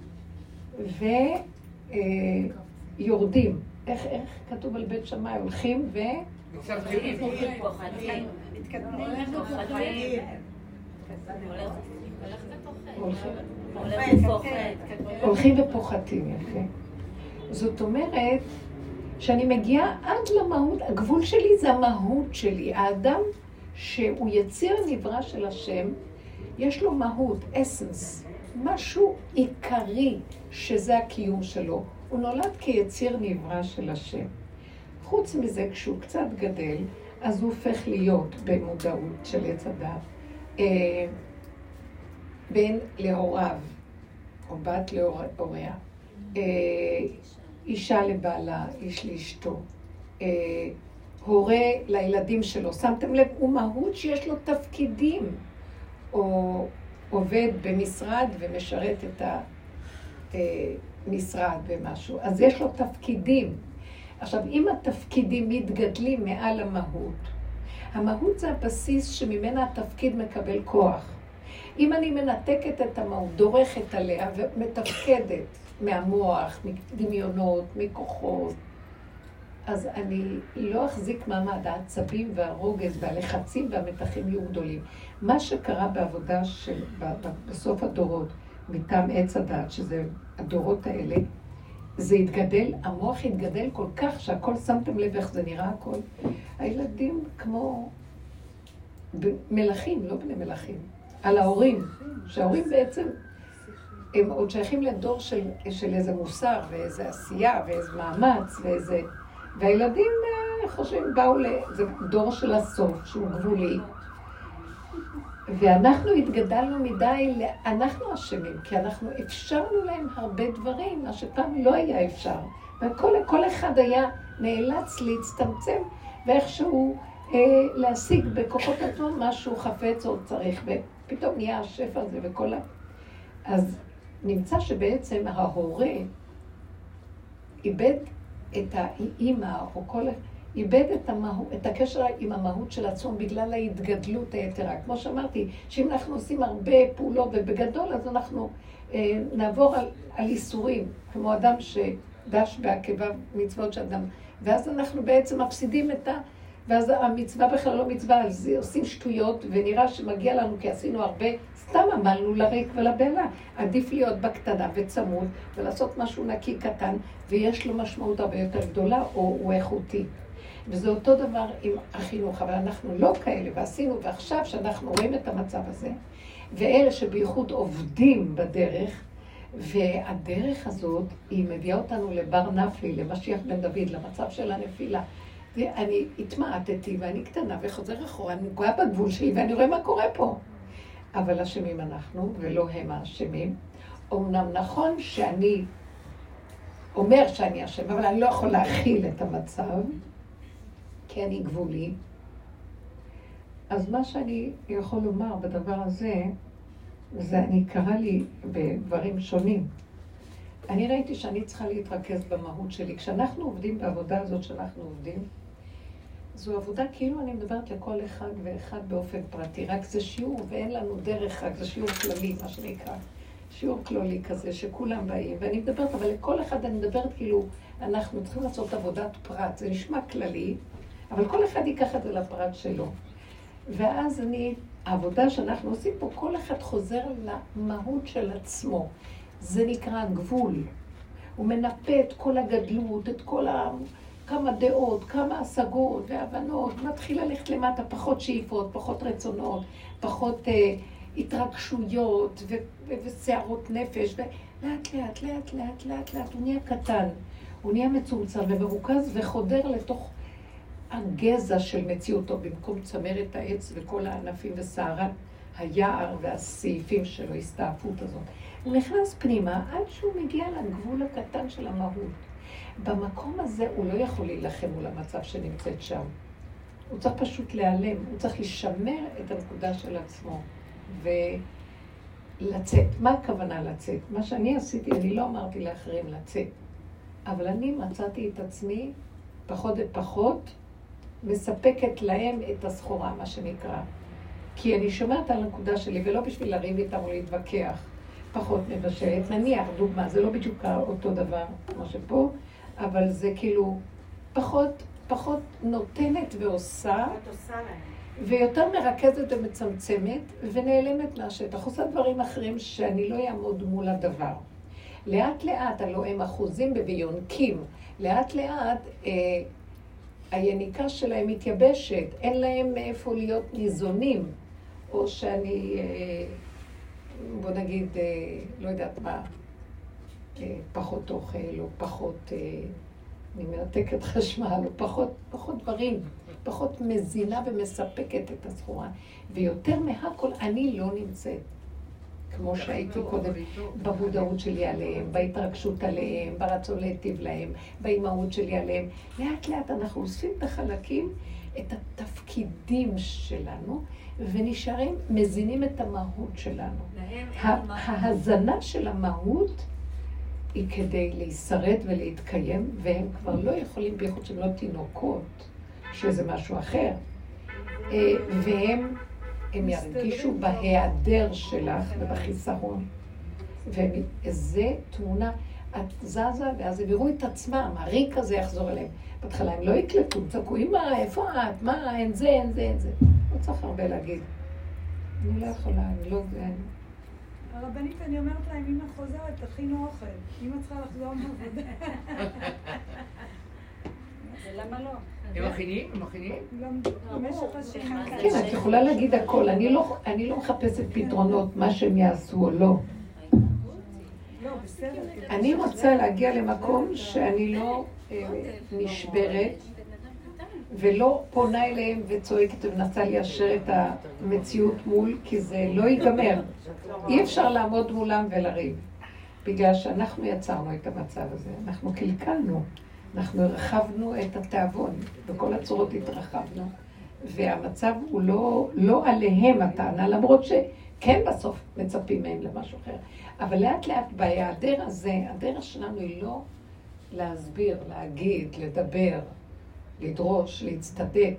ויורדים. איך, איך כתוב על בית שמאי? הולכים ו... פוחד. הולכים ופוחתים, יפה. זאת אומרת שאני מגיעה עד למהות, הגבול שלי זה המהות שלי. האדם שהוא יציר נברא של השם, יש לו מהות, אסנס, משהו עיקרי שזה הקיום שלו. הוא נולד כיציר נברא של השם. חוץ מזה, כשהוא קצת גדל, אז הוא הופך להיות במודעות של עץ הדת. אה, בן להוריו, או בת להוריה, אה, אישה לבעלה, איש לאשתו, אה, הורה לילדים שלו. שמתם לב, הוא מהות שיש לו תפקידים. או עובד במשרד ומשרת את המשרד במשהו. אז יש לו תפקידים. עכשיו, אם התפקידים מתגדלים מעל המהות, המהות זה הבסיס שממנה התפקיד מקבל כוח. אם אני מנתקת את המהות, דורכת עליה ומתפקדת מהמוח, מדמיונות, מכוחות, אז אני לא אחזיק מעמד, העצבים והרוגז והלחצים והמתחים יהיו גדולים. מה שקרה בעבודה של, בסוף הדורות, מטעם עץ הדת, שזה הדורות האלה, זה התגדל, המוח התגדל כל כך שהכל, שמתם לב איך זה נראה הכל. הילדים כמו מלכים, לא בני מלכים, על ההורים, שההורים בעצם, הם עוד שייכים לדור של, של איזה מוסר ואיזה עשייה ואיזה מאמץ ואיזה... והילדים אה, חושבים, באו ל... זה דור של הסוף, שהוא גבולי. ואנחנו התגדלנו מדי, אנחנו אשמים, כי אנחנו אפשרנו להם הרבה דברים, מה שפעם לא היה אפשר. וכל אחד היה נאלץ להצטמצם ואיכשהו אה, להשיג בכוחות עצמו מה שהוא חפץ או צריך, ופתאום נהיה השפע הזה וכל ה... אז נמצא שבעצם ההורה איבד את האימא או כל... איבד את, המהו, את הקשר עם המהות של עצמו בגלל ההתגדלות היתרה. כמו שאמרתי, שאם אנחנו עושים הרבה פעולות ובגדול, אז אנחנו אה, נעבור על, על איסורים, כמו אדם שדש בעקביו מצוות של אדם, ואז אנחנו בעצם מפסידים את ה... ואז המצווה בכלל לא מצווה, אז עושים שטויות, ונראה שמגיע לנו, כי עשינו הרבה, סתם עמלנו לריק ולבהלה. עדיף להיות בקטנה וצמוד, ולעשות משהו נקי קטן, ויש לו משמעות הרבה יותר גדולה, או הוא איכותי. וזה אותו דבר עם החינוך, אבל אנחנו לא כאלה, ועשינו, ועכשיו שאנחנו רואים את המצב הזה, ואלה שבייחוד עובדים בדרך, והדרך הזאת, היא מביאה אותנו לבר נפלי, למשיח בן דוד, למצב של הנפילה. ואני התמעטתי, ואני קטנה וחוזר אחורה, אני נגועה בגבול שלי, ואני רואה מה קורה פה. אבל אשמים אנחנו, ולא הם האשמים. אמנם נכון שאני אומר שאני אשם, אבל אני לא יכול להכיל את המצב, כי אני גבולי. אז מה שאני יכול לומר בדבר הזה, זה אני קרה לי בדברים שונים. אני ראיתי שאני צריכה להתרכז במהות שלי. כשאנחנו עובדים בעבודה הזאת שאנחנו עובדים, זו עבודה כאילו אני מדברת לכל אחד ואחד באופן פרטי, רק זה שיעור ואין לנו דרך, רק זה שיעור כללי, מה שנקרא. שיעור כללי כזה, שכולם באים, ואני מדברת, אבל לכל אחד אני מדברת כאילו, אנחנו צריכים לעשות עבודת פרט, זה נשמע כללי, אבל כל אחד ייקח את זה לפרט שלו. ואז אני, העבודה שאנחנו עושים פה, כל אחד חוזר למהות של עצמו. זה נקרא גבול. הוא מנפה את כל הגדלות, את כל ה... כמה דעות, כמה השגות והבנות, מתחיל ללכת למטה, פחות שאיפות, פחות רצונות, פחות אה, התרגשויות וסערות נפש, ולאט לאט, לאט לאט, לאט לאט, הוא נהיה קטן, הוא נהיה מצומצם ומרוכז וחודר לתוך הגזע של מציאותו, במקום צמרת העץ וכל הענפים וסערת היער והסעיפים שלו, הסתעפות הזאת. הוא נכנס פנימה עד שהוא מגיע לגבול הקטן של המהות. במקום הזה הוא לא יכול להילחם מול המצב שנמצאת שם. הוא צריך פשוט להיעלם, הוא צריך לשמר את הנקודה של עצמו ולצאת. מה הכוונה לצאת? מה שאני עשיתי, אני לא אמרתי לאחרים לצאת, אבל אני מצאתי את עצמי פחות ופחות מספקת להם את הסחורה, מה שנקרא. כי אני שומעת על הנקודה שלי, ולא בשביל לריב איתם או להתווכח, פחות מבשלת. נניח, דוגמה, זה לא בדיוק אותו דבר כמו שפה, אבל זה כאילו פחות, פחות נותנת ועושה. ויותר מרכזת ומצמצמת, ונעלמת מהשטח. עושה דברים אחרים שאני לא אעמוד מול הדבר. לאט לאט, הלוא הם אחוזים ויונקים, לאט לאט אה, היניקה שלהם מתייבשת, אין להם מאיפה להיות ניזונים, או שאני, אה, בוא נגיד, אה, לא יודעת מה, פחות אוכל, או פחות, אה, אני מנתקת חשמל, או פחות, פחות דברים, פחות מזינה ומספקת את הסחורה. ויותר מהכל, אני לא נמצאת. כמו שהייתי קודם, במודעות שלי עליהם, בהתרגשות עליהם, ברצון להיטיב להם, באימהות שלי עליהם. לאט לאט אנחנו אוספים את החלקים, את התפקידים שלנו, ונשארים, מזינים את המהות שלנו. ההזנה של המהות היא כדי להישרד ולהתקיים, והם כבר לא יכולים, בייחוד שהם לא תינוקות, שזה משהו אחר. אה, והם הם ירגישו בהיעדר שלך ובחיסרון. וזה תמונה, את זזה, ואז הם יראו את עצמם, הריק הזה יחזור אליהם. בהתחלה הם לא יקלטו, צעקו, אמא, איפה את? מה, אין זה, אין זה, אין זה. לא צריך הרבה להגיד. אני לא יכולה, אני לא... הרבנית, אני אומרת להם, אמא חוזרת, תכינו אוכל. אמא צריכה לחזור מעבודה. למה לא? הם מכינים? הם מכינים? כן, את יכולה להגיד הכל. אני לא, אני לא מחפשת פתרונות, מה שהם יעשו או לא. לא. אני רוצה להגיע למקום שאני לא אה, נשברת ולא פונה אליהם וצועקת ומנסה ליישר את המציאות מול, כי זה לא ייגמר. אי אפשר לעמוד מולם ולריב, בגלל שאנחנו יצרנו את המצב הזה, אנחנו קלקלנו. אנחנו הרחבנו את התיאבון, בכל הצורות התרחבנו, והמצב הוא לא, לא עליהם הטענה, למרות שכן בסוף מצפים מהם למשהו אחר. אבל לאט לאט בהיעדר הזה, הדרך שלנו היא לא להסביר, להגיד, לדבר, לדרוש, להצטדק,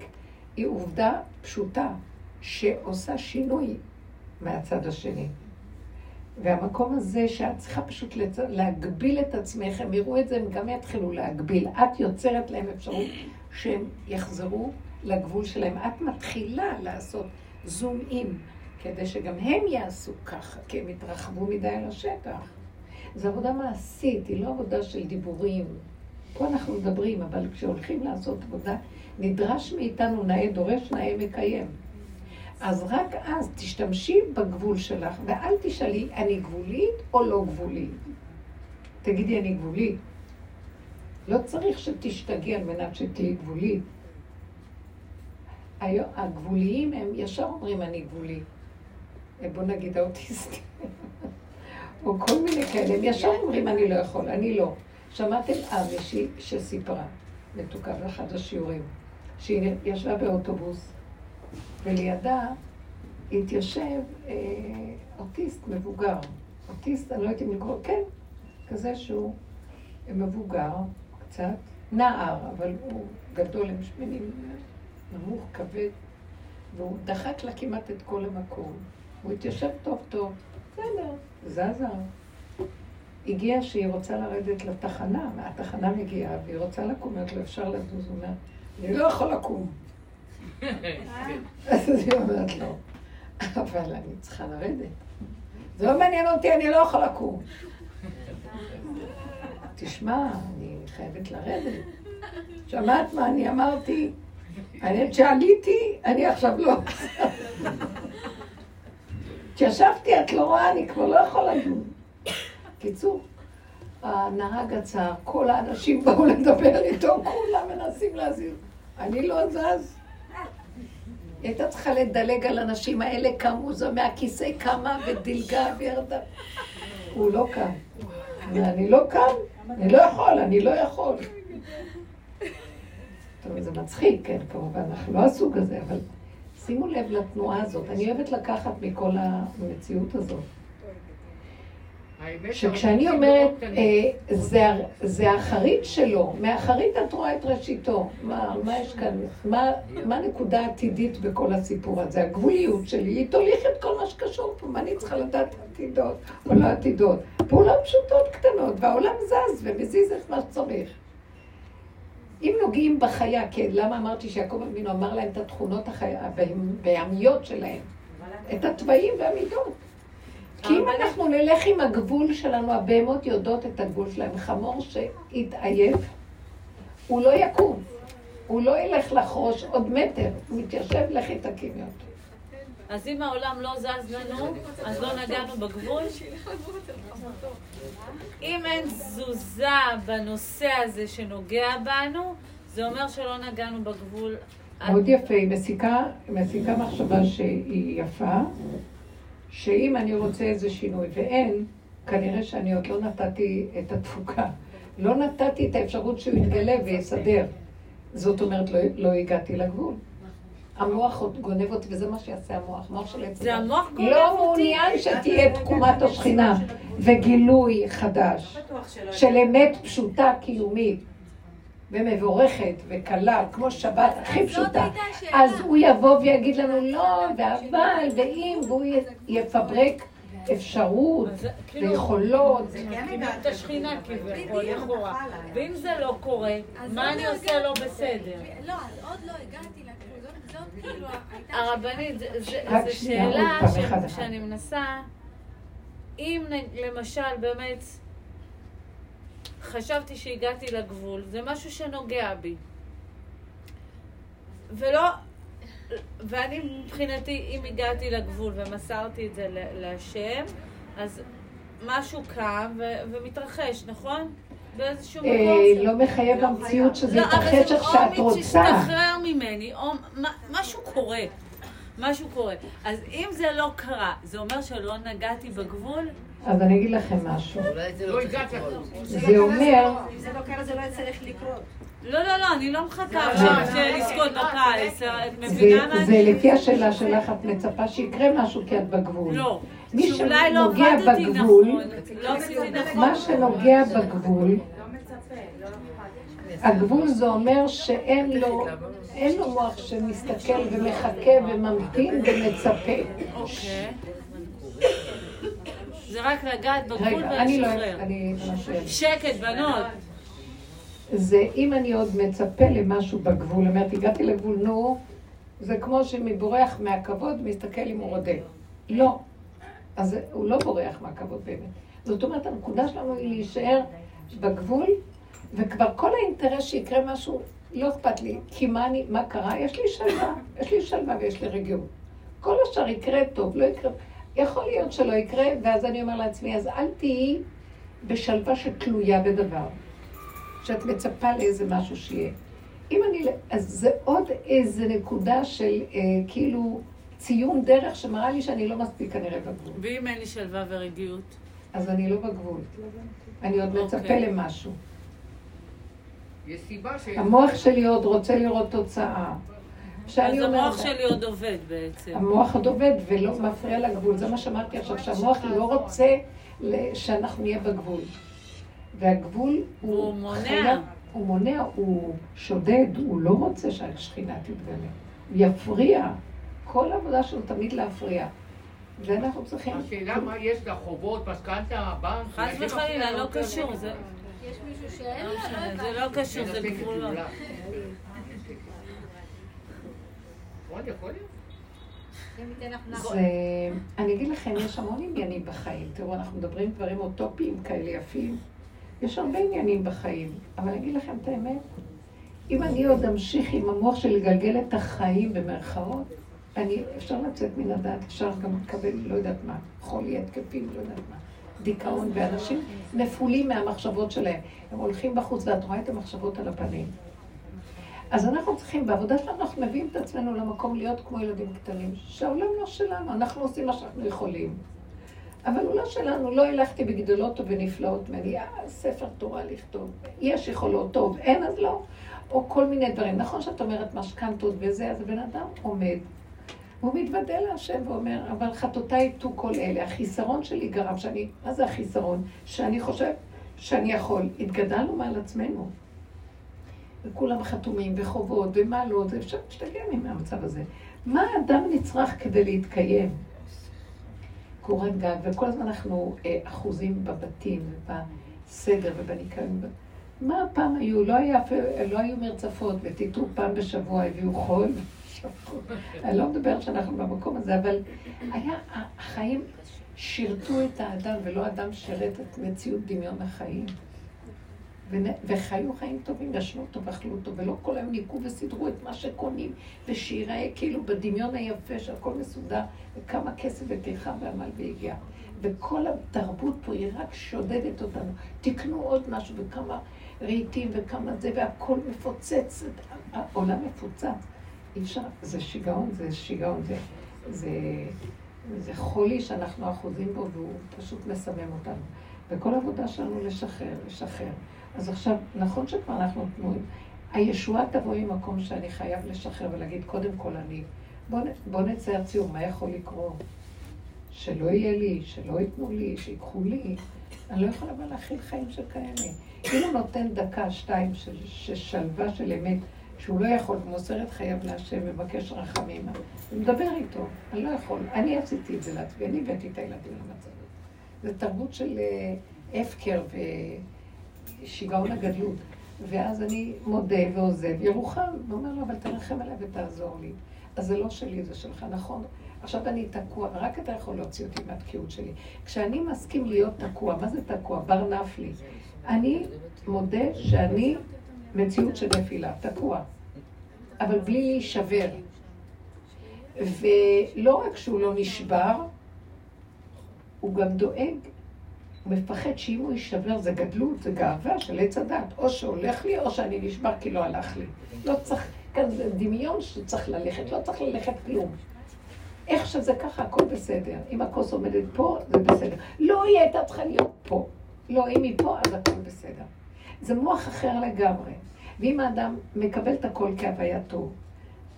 היא עובדה פשוטה שעושה שינוי מהצד השני. והמקום הזה שאת צריכה פשוט לצ... להגביל את עצמך, הם יראו את זה, הם גם יתחילו להגביל. את יוצרת להם אפשרות שהם יחזרו לגבול שלהם. את מתחילה לעשות זום אין, כדי שגם הם יעשו ככה, כי הם יתרחבו מדי על השטח. זו עבודה מעשית, היא לא עבודה של דיבורים. פה אנחנו מדברים, אבל כשהולכים לעשות עבודה, נדרש מאיתנו נאה דורש, נאה מקיים. אז רק אז תשתמשי בגבול שלך, ואל תשאלי, אני גבולית או לא גבולית. תגידי, אני גבולית. לא צריך שתשתגעי על מנת שתהיי גבולית. הגבוליים הם ישר אומרים, אני גבולי. בוא נגיד האוטיסטים. או כל מיני כאלה, הם ישר אומרים, אני לא יכול, אני לא. שמעתם אה מישהי שסיפרה, מתוקה באחד השיעורים, שהיא ישבה באוטובוס, ולידה התיישב אה, אוטיסט מבוגר. אוטיסט, אני לא יודעת אם לקרוא, כן, כזה שהוא מבוגר קצת, נער, אבל הוא גדול, הם שמנים, נמוך, כבד, והוא דחק לה כמעט את כל המקום. הוא התיישב טוב טוב, בסדר, זזה. הגיע שהיא רוצה לרדת לתחנה, מהתחנה מגיעה, והיא רוצה לקום, אומרת לו, אפשר לזוז, הוא אומר, אני לא יכול לקום. אז היא אומרת לו, אבל אני צריכה לרדת. זה לא מעניין אותי, אני לא יכולה לקום. תשמע, אני חייבת לרדת. שמעת מה אני אמרתי? אני שעליתי, אני עכשיו לא. כשישבתי, את לא רואה, אני כבר לא יכולה לדון. קיצור, הנהג עצר, כל האנשים באו לדבר איתו, כולם מנסים להזיז. אני לא זז. הייתה צריכה לדלג על הנשים האלה, קמו זו מהכיסא, קמה ודילגה וירדה. הוא לא קם. אני לא קם, אני לא יכול, אני לא יכול. טוב, זה מצחיק, כן, כמובן, אנחנו לא הסוג הזה, אבל שימו לב לתנועה הזאת. אני אוהבת לקחת מכל המציאות הזאת. שכשאני אומרת, אה, זה, זה החריט שלו, מהחריט את רואה את ראשיתו. מה, מה יש כאן? מה, מה הנקודה העתידית בכל הסיפור הזה? הגבוליות שלי, היא תוליך את כל מה שקשור פה. מה אני צריכה לדעת עתידות או לא עתידות? פעולות פשוטות קטנות, והעולם זז ומזיז את מה שצריך. אם נוגעים בחיה, כן, למה אמרתי שיעקב אבינו אמר להם את התכונות הבהמיות שלהם? את התוואים והמידות. כי אם אנחנו נלך עם הגבול שלנו, הבהמות יודעות את הגבול שלהם. חמור שהתעייף, הוא לא יקום. הוא לא ילך לחרוש עוד מטר. הוא מתיישב, לכי תקימי אותו. אז אם העולם לא זז לנו, אז לא נגענו בגבול. אם אין תזוזה בנושא הזה שנוגע בנו, זה אומר שלא נגענו בגבול. מאוד יפה, היא מסיקה, מסיקה מחשבה שהיא יפה, שאם אני רוצה איזה שינוי ואין, כנראה שאני עוד לא נתתי את התפוקה. לא נתתי את האפשרות שהוא יתגלה ויסדר. זאת אומרת, לא, לא הגעתי לגבול. המוח עוד גונב אותי, וזה מה שיעשה המוח, מוח של עץ. זה המוח גונב אותי. לא מעוניין שתהיה תקומת השכינה וגילוי חדש של אמת פשוטה קיומית. ומבורכת וקלה, כמו שבת הכי פשוטה, אז הוא יבוא ויגיד לנו לא, ואבל, ואם, והוא יפברק אפשרות כאילו, ויכולות. את השכינה כביכול, לכאורה. ואם זה לא קורה, מה אני עושה לא בסדר? לא, אז עוד לא הגעתי כאילו. הרבנית, זה- זה זה עוד שאלה. שאני מנסה, אם למשל באמת חשבתי שהגעתי לגבול, זה משהו שנוגע בי. ולא, ואני מבחינתי, אם הגעתי לגבול ומסרתי את זה להשם, אז משהו קם ו- ומתרחש, נכון? באיזשהו מקום. אה, לא מחייב המציאות שזה לא, אבל יתרחש זה איך שאת רוצה. משתחרר ממני, או משהו קורה. משהו קורה. אז אם זה לא קרה, זה אומר שלא נגעתי בגבול? אז אני אגיד לכם משהו. אולי זה לא הגעת. זה אומר, אם זה לא קרה, זה לא יצטרך לקרות. לא, לא, לא, אני לא מחכה לא, עכשיו לא, לא, לזכות לא, בפיס. את זה, מבינה מה זה. לפי השאלה שלך, את מצפה שיקרה משהו כי את בגבול. לא. מי שאולי לא שנוגע בגבול, נכון. לא נכון. מה שנוגע בגבול, הגבול זה אומר שאין לו, אין לו מוח שמסתכל ומחכה וממתין ומצפה. זה רק לגעת בגבול לא, ולשחרר. ממש אוהבת. שקט, בנות. זה אם אני עוד מצפה למשהו בגבול, אומרת, הגעתי לגבול, נו, זה כמו שמי בורח מהכבוד, מסתכל אם הוא רודה. לא. אז הוא לא בורח מהכבוד באמת. זאת אומרת, הנקודה שלנו היא להישאר בגבול, וכבר כל האינטרס שיקרה משהו, לא אכפת לי. כי מה, אני, מה קרה? יש לי שלווה. יש לי שלווה ויש לי רגיעות. כל השאר יקרה טוב, לא יקרה... יכול להיות שלא יקרה, ואז אני אומר לעצמי, אז אל תהיי בשלווה שתלויה בדבר. שאת מצפה לאיזה משהו שיהיה. אם אני, אז זה עוד איזה נקודה של אה, כאילו ציון דרך שמראה לי שאני לא מספיק כנראה בגבול. ואם אין לי שלווה ורגיעות? אז אני לא בגבול. אני עוד מצפה אוקיי. למשהו. יש סיבה ש... המוח שלי עוד רוצה לראות תוצאה. שאני אז המוח שלי עוד עובד בעצם. המוח עוד עובד ולא מפריע לגבול. זה מה שאמרתי עכשיו, שהמוח לא רוצה שאנחנו נהיה בגבול. והגבול הוא... הוא מונע. הוא מונע, הוא שודד, הוא לא רוצה שהשכינה תתגלה. הוא יפריע. כל העבודה שלו תמיד להפריע. ואנחנו צריכים... השאלה מה יש לחובות, משכנתה, בנק... חס זה וחלילה, לא. קשור. זה יש מישהו שאין לא לו, זה לא קשור, זה גבולות. כולם. עוד יכול להיות? זה... אני אגיד לכם, יש המון עניינים בחיים. תראו, אנחנו מדברים דברים אוטופיים כאלה יפים. יש הרבה עניינים בחיים, אבל אני אגיד לכם את האמת, אם אני עוד אמשיך עם המוח שלי לגלגל את החיים במרכאות, אני, אפשר לצאת מן הדעת, אפשר גם לקבל, לא יודעת מה, חולי התקפים, לא יודעת מה, דיכאון, ואנשים נפולים מהמחשבות שלהם. הם הולכים בחוץ ואת רואה את המחשבות על הפנים. אז אנחנו צריכים, בעבודה שלנו אנחנו מביאים את עצמנו למקום להיות כמו ילדים קטנים, שהעולם לא שלנו, אנחנו עושים מה שאנחנו יכולים. אבל הוא לא שלנו, לא הלכתי בגדולות ובנפלאות ממני, אה, ספר תורה לכתוב, יש יכולות, טוב, אין אז לא, או כל מיני דברים. נכון שאת אומרת משכנתות וזה, אז הבן אדם עומד, והוא מתוודה להשם ואומר, אבל חטאותיי יטו כל אלה, החיסרון שלי גרם שאני, מה זה החיסרון? שאני חושב שאני יכול. התגדלנו מעל עצמנו. וכולם חתומים וחובות ומה לא, זה אפשר להשתגע מהמצב הזה. מה האדם נצרך כדי להתקיים? קורת גג, וכל הזמן אנחנו אה, אחוזים בבתים ובסדר ובניקיון. מה פעם היו? לא, היה, לא היו מרצפות, וטיטו פעם בשבוע, הביאו חול. אני לא מדברת שאנחנו במקום הזה, אבל היה, החיים שירתו את האדם, ולא האדם שירת את מציאות דמיון החיים. וחיו חיים טובים, ישנו טוב, אכלו טוב, ולא כל היום ניקו וסידרו את מה שקונים, ושיראה כאילו בדמיון היפה שהכל מסודר, וכמה כסף וטרחה ועמל והגיע. וכל התרבות פה היא רק שודדת אותנו. תקנו עוד משהו, וכמה רהיטים, וכמה זה, והכל מפוצץ, העולם מפוצץ. אי אפשר, זה שיגעון, זה שיגעון, זה, זה זה חולי שאנחנו אחוזים בו והוא פשוט מסמם אותנו. וכל העבודה שלנו לשחרר, לשחרר. אז עכשיו, נכון שכבר אנחנו תנועים, הישועה תבוא ממקום שאני חייב לשחרר ולהגיד, קודם כל אני, בוא, בוא נצייר ציור, מה יכול לקרות? שלא יהיה לי, שלא ייתנו לי, שיקחו לי. אני לא יכולה אבל להכיל חיים שכאלה. אם הוא נותן דקה, שתיים, של, של שלווה של אמת, שהוא לא יכול, מוסר את חייו להשם, מבקש רחמים, ומדבר איתו, אני לא יכול. אני עשיתי את זה לעצמי, אני הבאתי את הילדים למצב הזה. זו תרבות של אה, הפקר ושיגעון הגדלות. ואז אני מודה ועוזב ירוחם, ואומר לו, אבל תרחם עליי ותעזור לי. אז זה לא שלי, זה שלך, נכון? עכשיו אני תקוע, רק אתה יכול להוציא אותי מהתקיעות שלי. כשאני מסכים להיות תקוע, מה זה תקוע? בר נפלי. אני מודה שאני מציאות של נפילה, תקוע. אבל בלי להישבר. ולא רק שהוא לא נשבר, הוא גם דואג, הוא מפחד שאם הוא יישבר זה גדלות, זה גאווה של עץ הדת. או שהולך לי או שאני נשבר כי לא הלך לי. לא צריך, כאן זה דמיון שצריך ללכת, לא צריך ללכת כלום. איך שזה ככה, הכל בסדר. אם הכוס עומדת פה, זה בסדר. לא, היא הייתה צריכה להיות פה. לא, אם היא פה, אז הכל בסדר. זה מוח אחר לגמרי. ואם האדם מקבל את הכל כהווייתו,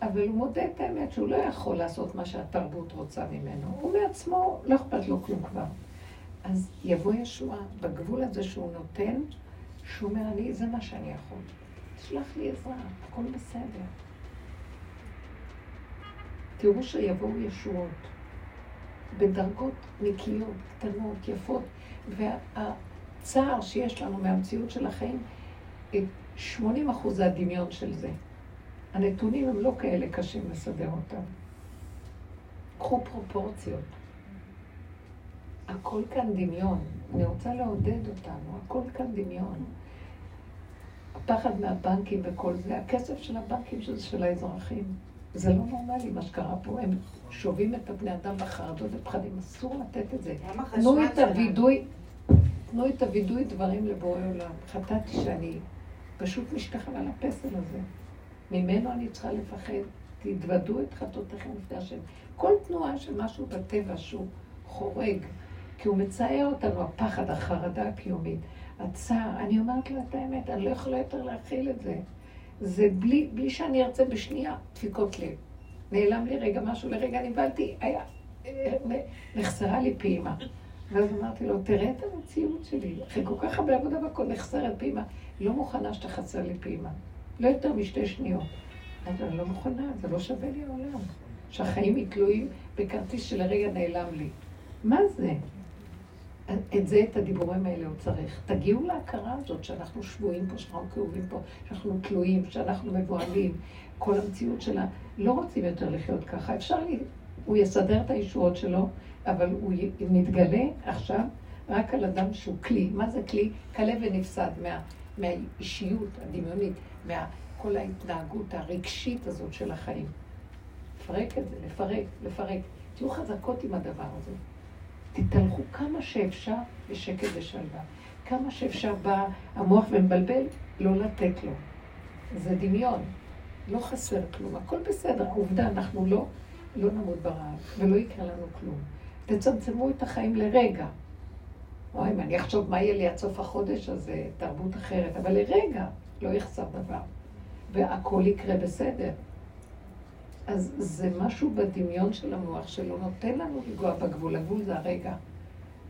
אבל הוא מודה את האמת שהוא לא יכול לעשות מה שהתרבות רוצה ממנו, הוא מעצמו, לא אכפת לו כלום כבר. אז יבוא ישועה בגבול הזה שהוא נותן, שהוא אומר, אני, זה מה שאני יכול. תשלח לי עזרה, הכל בסדר. תראו שיבואו ישועות בדרגות נקיות, קטנות, יפות, והצער שיש לנו מהמציאות של החיים, 80 אחוז זה הדמיון של זה. הנתונים הם לא כאלה קשים לסדר אותם. קחו פרופורציות. הכל כאן דמיון. אני רוצה לעודד אותנו, הכל כאן דמיון. הפחד מהבנקים וכל זה, הכסף של הבנקים שזה של האזרחים. זה לא נורמלי מה שקרה פה, הם שובים את הבני אדם בחרדות ופחדים, אסור לתת את זה. תנו את הווידוי, תנו את הווידוי דברים לבורא עולם. חטאתי שאני פשוט משתחווה לפסל הזה. ממנו אני צריכה לפחד. תתוודו את חטאותיכם לפני השם. כל תנועה של משהו בטבע שהוא חורג, כי הוא מצייר אותנו, הפחד, החרדה הקיומית, הצער. אני אומרת לו את האמת, אני לא יכולה יותר להכיל את זה. זה בלי, בלי שאני ארצה בשנייה דפיקות לב. נעלם לי רגע משהו, לרגע נבהלתי, היה, נחסרה לי פעימה. ואז אמרתי לו, תראה את המציאות שלי, אחרי כל כך הרבה עבודה והכל נחסרת פעימה. לא מוכנה שאתה חסר לי פעימה. לא יותר משתי שניות. אז אני לא מוכנה, זה לא שווה לי העולם. שהחיים יהיו תלויים בכרטיס שלרגע נעלם לי. מה זה? את זה, את הדיבורים האלה הוא צריך. תגיעו להכרה הזאת שאנחנו שבויים פה, שאנחנו כאובים פה, שאנחנו תלויים, שאנחנו מבוהלים. כל המציאות שלה, לא רוצים יותר לחיות ככה. אפשר לי, הוא יסדר את הישועות שלו, אבל הוא מתגלה עכשיו רק על אדם שהוא כלי. מה זה כלי? כלה ונפסד מה, מהאישיות הדמיונית, מכל ההתנהגות הרגשית הזאת של החיים. לפרק את זה, לפרק, לפרק. תהיו חזקות עם הדבר הזה. תתהלכו כמה שאפשר בשקט ושלווה. כמה שאפשר בא המוח ומבלבל, לא לתת לו. זה דמיון. לא חסר כלום, הכל בסדר. עובדה, אנחנו לא, לא נמות ברעב, ולא יקרה לנו כלום. תצמצמו את החיים לרגע. אוי, אם אני אחשוב מה יהיה לי עד סוף החודש, אז זה תרבות אחרת. אבל לרגע לא יחסר דבר. והכל יקרה בסדר. אז זה משהו בדמיון של המוח שלא נותן לנו לגוע בגבול. הגבול זה הרגע.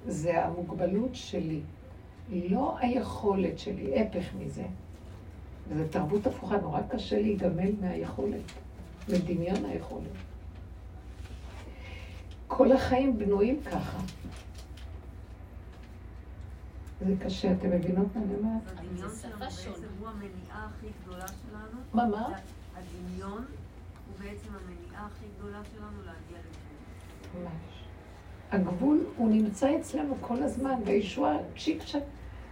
זה המוגבלות שלי. לא היכולת שלי, הפך מזה. וזו תרבות הפוכה, נורא קשה להיגמל מהיכולת, מדמיון היכולת. כל החיים בנויים ככה. זה קשה, אתם מבינות מה אני אומרת? הדמיון שלנו בעצם הוא המניעה הכי גדולה שלנו. מה, מה? הדמיון בעצם המניעה הכי גדולה שלנו להגיע לגבול. ממש. הגבול, הוא נמצא אצלנו כל הזמן, והישועה צ'יק צ'ק.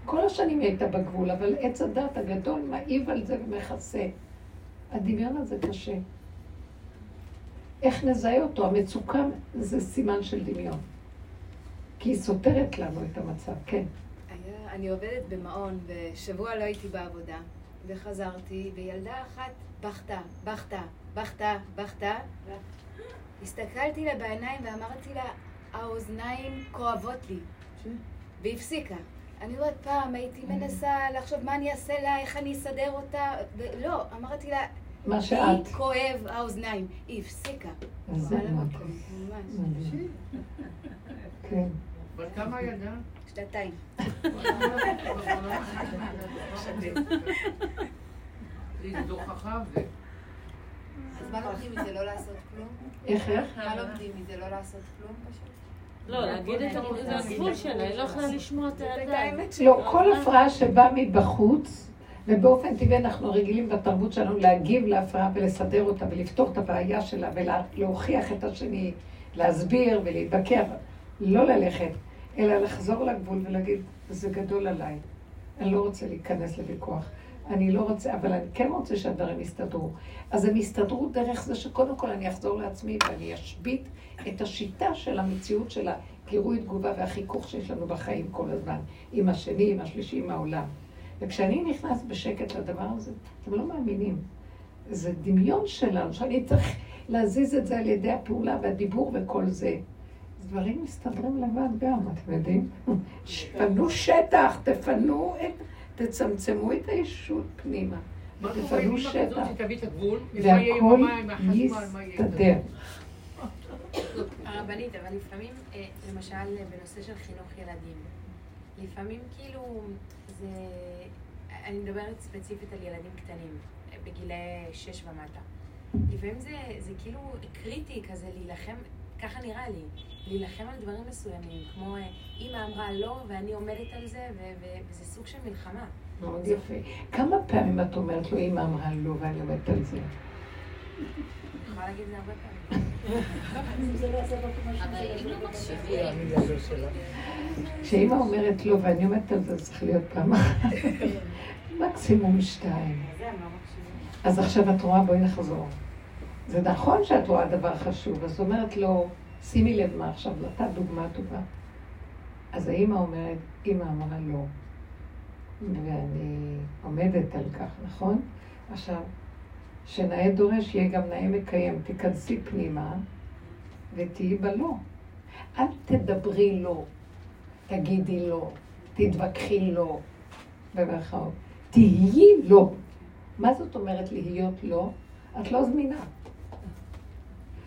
כל השנים היא הייתה בגבול, אבל עץ הדת הגדול מעיב על זה ומכסה. הדמיון הזה קשה. איך נזהה אותו? המצוקה זה סימן של דמיון. כי היא סותרת לנו את המצב, כן. אני עובדת במעון, ושבוע לא הייתי בעבודה. וחזרתי, וילדה אחת בכתה, בכתה, בכתה, בכתה. הסתכלתי לה בעיניים ואמרתי לה, האוזניים כואבות לי. והפסיקה. אני עוד פעם הייתי מנסה לחשוב מה אני אעשה לה, איך אני אסדר אותה. לא, אמרתי לה, מה לי שאת. כואב האוזניים. היא הפסיקה. זה המקום. ממש. כן. בת כמה ילדה? שנתיים. היא דוחכה ו... אז מה לומדים מזה? לא לעשות כלום? איך, איך? מה לומדים מזה? לא לעשות כלום פשוט? לא, להגיד את הגבול שלה, היא לא יכולה לשמוע את הילדה. לא, כל הפרעה שבאה מבחוץ, ובאופן טבעי אנחנו רגילים בתרבות שלנו להגיב להפרעה ולסדר אותה ולפתור את הבעיה שלה ולהוכיח את השני, להסביר ולהתווכח, לא ללכת, אלא לחזור לגבול ולהגיד, זה גדול עליי, אני לא רוצה להיכנס לוויכוח. אני לא רוצה, אבל אני כן רוצה שהדברים יסתדרו. אז הם יסתדרו דרך זה שקודם כל אני אחזור לעצמי ואני אשבית את השיטה של המציאות של הגירוי תגובה והחיכוך שיש לנו בחיים כל הזמן, עם השני, עם השלישי, עם העולם. וכשאני נכנס בשקט לדבר הזה, אתם לא מאמינים. זה דמיון שלנו, שאני צריך להזיז את זה על ידי הפעולה והדיבור וכל זה. דברים מסתדרים לבד גם, אתם יודעים? פנו שטח, תפנו את, תצמצמו את הישות פנימה. תפנו שטח. והכל? יסתדר. הרבנית, אבל לפעמים, אה, למשל בנושא של חינוך ילדים, לפעמים כאילו זה, אני מדברת ספציפית על ילדים קטנים, אה, בגילי שש ומטה. לפעמים זה, זה כאילו קריטי כזה להילחם, ככה נראה לי, להילחם על דברים מסוימים, כמו אה, אימא אמרה לא ואני עומדת על זה, ו- ו- וזה סוג של מלחמה. מאוד יפה. כמה פעמים את אומרת לו, אמא אמרה לא, ואני עומדת על זה? אני יכולה להגיד את זה הרבה פעמים. אבל אם לא מקשיבים, כשאמא אומרת לא, ואני עומדת על זה, זה צריך להיות פעם אחת. מקסימום שתיים. אז עכשיו את רואה, בואי נחזור. זה נכון שאת רואה דבר חשוב, אז אומרת לו, שימי לב מה עכשיו, נתת דוגמה טובה. אז האמא אומרת, אמא אמרה לא, ואני עומדת על כך, נכון? עכשיו, שנאה דורש יהיה גם נאה מקיים. תיכנסי פנימה ותהיי בלא. אל תדברי לא, תגידי לא, תתווכחי לא, במרכאות. תהיי לא. מה זאת אומרת להיות לא? את לא זמינה.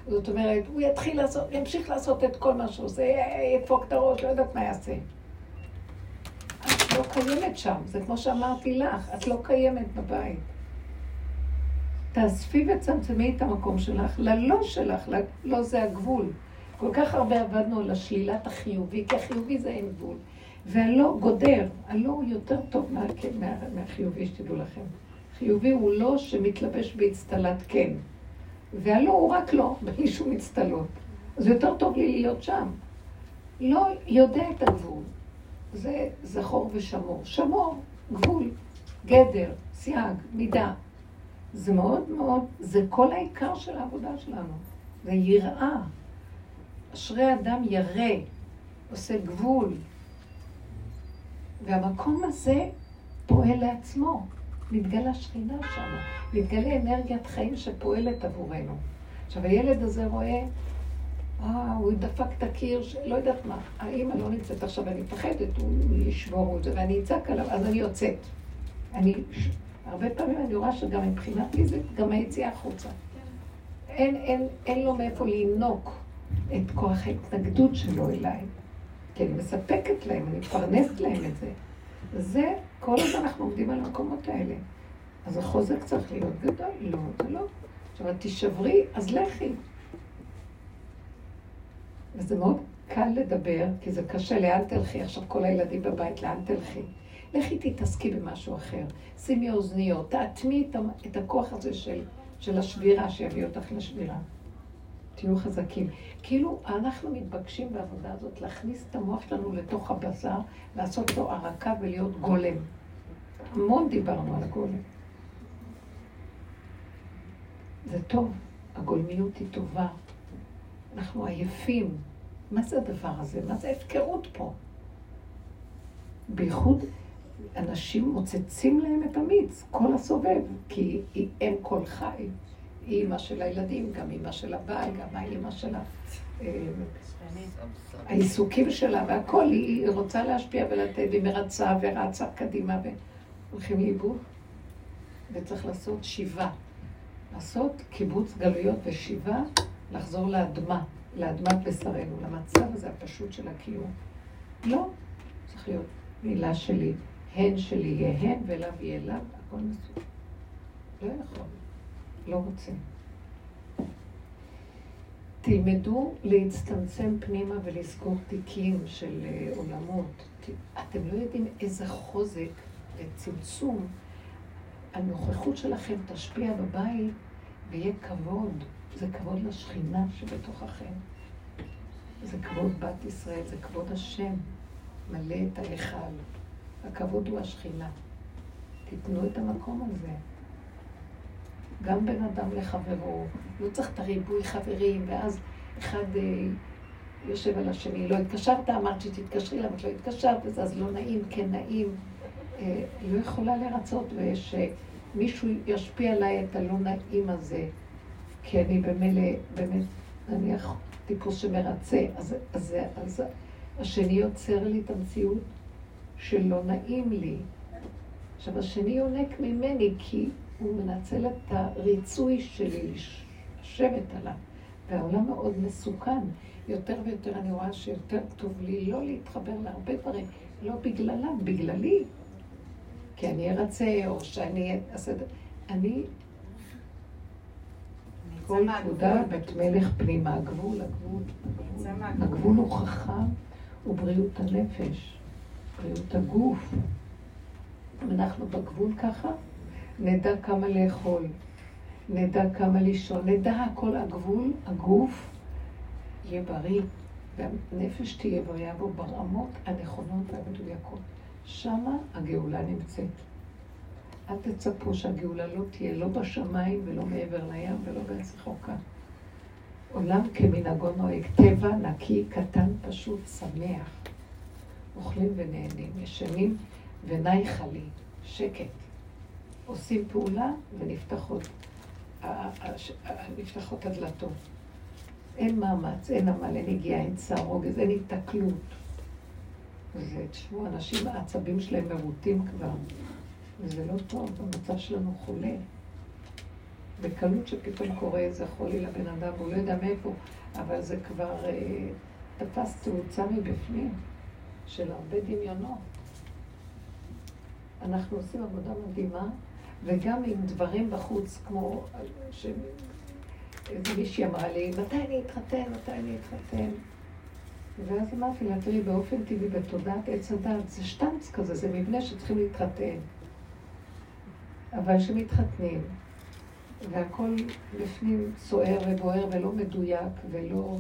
זאת אומרת, הוא יתחיל לעשות, ימשיך לעשות את כל מה שהוא עושה, ידפוק את הראש, לא יודעת מה יעשה. את לא קיימת שם, זה כמו שאמרתי לך, את לא קיימת בבית. תאספי וצמצמי את המקום שלך ללא שלך, לא זה הגבול. כל כך הרבה עבדנו על השלילת החיובי, כי החיובי זה אין גבול. והלא גודר, הלא הוא יותר טוב מה, מה, מהחיובי, שתדעו לכם. חיובי הוא לא שמתלבש באצטלת כן. והלא הוא רק לא, בלי שום. אז יותר טוב לי להיות שם. לא יודע את הגבול. זה זכור ושמור. שמור, גבול, גדר, סייג, מידה. זה מאוד מאוד, זה כל העיקר של העבודה שלנו. זה יראה. אשרי אדם ירא, עושה גבול. והמקום הזה פועל לעצמו. מתגלה שכינה שם, מתגלה אנרגיית חיים שפועלת עבורנו. עכשיו, הילד הזה רואה, אה, הוא דפק את הקיר. לא יודעת מה, האמא לא נמצאת עכשיו, אני מפחדת, הוא ישבור את זה, ואני אצעק עליו, אז אני יוצאת. אני, הרבה פעמים אני רואה שגם מבחינה פיזית, גם היציאה החוצה. אין, אין, אין לו מאיפה לינוק את כוח ההתנגדות שלו אליי. כי אני מספקת להם, אני מפרנסת להם את זה. זה, כל הזמן אנחנו עומדים על המקומות האלה. אז החוזק צריך להיות גדול, לא, זה לא. עכשיו, את תישברי, אז לכי. וזה מאוד קל לדבר, כי זה קשה, לאן תלכי? עכשיו כל הילדים בבית, לאן תלכי? לכי תתעסקי במשהו אחר. שימי אוזניות, תאטמי את, את הכוח הזה של, של השבירה, שיביא אותך לשבירה. תהיו חזקים. כאילו, אנחנו מתבקשים בעבודה הזאת להכניס את המוח שלנו לתוך הבשר, לעשות לו ערקה ולהיות גולם. המון דיברנו על הגולם. זה טוב, הגולמיות היא טובה. אנחנו עייפים. מה זה הדבר הזה? מה זה הפקרות פה? בייחוד אנשים מוצצים להם את המיץ, כל הסובב, כי הם כל חי. היא אימא של הילדים, גם אימא של הבעל, גם האימא של. אה, העיסוקים שלה והכל, היא רוצה להשפיע ולתת, והיא מרצה ורצה קדימה והולכים לאיבוד. וצריך לעשות שיבה. לעשות קיבוץ גלויות ושיבה, לחזור לאדמה, לאדמת בשרנו, למצב הזה הפשוט של הקיום. לא, צריך להיות מילה שלי, הן שלי יהיה הן ואליו יהיה אליו, הכל מסוים. לא יכול, לא רוצה. תלמדו להצטמצם פנימה ולסגור תיקים של אה, עולמות. אתם לא יודעים איזה חוזק וצמצום הנוכחות שלכם תשפיע בבית ויהיה כבוד. זה כבוד לשכינה שבתוככם. זה כבוד בת ישראל, זה כבוד השם. מלא את ההיכל. הכבוד הוא השכינה. תיתנו את המקום הזה. גם בן אדם לחברו, לא צריך את הריבוי חברים, ואז אחד אה, יושב על השני, לא התקשרת, אמרת שתתקשרי, למה את לא התקשרת, אז לא נעים, כן נעים. אה, לא יכולה לרצות, ושמישהו ישפיע עליי את הלא נעים הזה, כי אני במילא, באמת, נניח טיפוס שמרצה, אז, אז, אז השני יוצר לי את המציאות שלא נעים לי. עכשיו, השני יונק ממני כי הוא מנצל את הריצוי שלי לשבת עליו, והעולם מאוד מסוכן. יותר ויותר אני רואה שיותר טוב לי לא להתחבר להרבה דברים, לא בגללם, בגללי. כי אני ארצה, או שאני אעשה... אני... כל נקודה בת מלך פנימה, הגבול, הגבול. הגבול הוא חכם, הוא בריאות הנפש, בריאות הגוף. אם אנחנו בגבול ככה, נדע כמה לאכול, נדע כמה לישון, נדע הכל הגבול, הגוף יהיה בריא, והנפש תהיה בריאה בו ברמות הנכונות והמדויקות. שמה הגאולה נמצאת. אל תצפו שהגאולה לא תהיה לא בשמיים ולא מעבר לים ולא בארץ רחוקה. עולם כמנהגו נוהג, טבע נקי, קטן, פשוט, שמח. אוכלים ונהנים, ישנים ונייחה לי, שקט. עושים פעולה ונפתחות נפתחות הדלתות. אין מאמץ, אין עמל, אין הגיעה, אין צער רוגז, אין התקלות. ותשמעו, אנשים, העצבים שלהם מרוטים כבר, וזה לא טוב, המצב שלנו חולה. בקלות שפתאום קורה איזה חולי לבן אדם, והוא לא יודע מאיפה, אבל זה כבר אה, תפס תאוצה מבפנים, של הרבה דמיונות. אנחנו עושים עבודה מדהימה, וגם עם דברים בחוץ, כמו שאיזה מישהי אמרה לי, מתי אני אתחתן, מתי אני אתחתן? ואז אמרתי לה, תראי, באופן טבעי, בתודעת עץ הדת, זה שטנץ כזה, זה מבנה שצריכים להתחתן. אבל כשמתחתנים, והכל בפנים סוער ובוער ולא מדויק ולא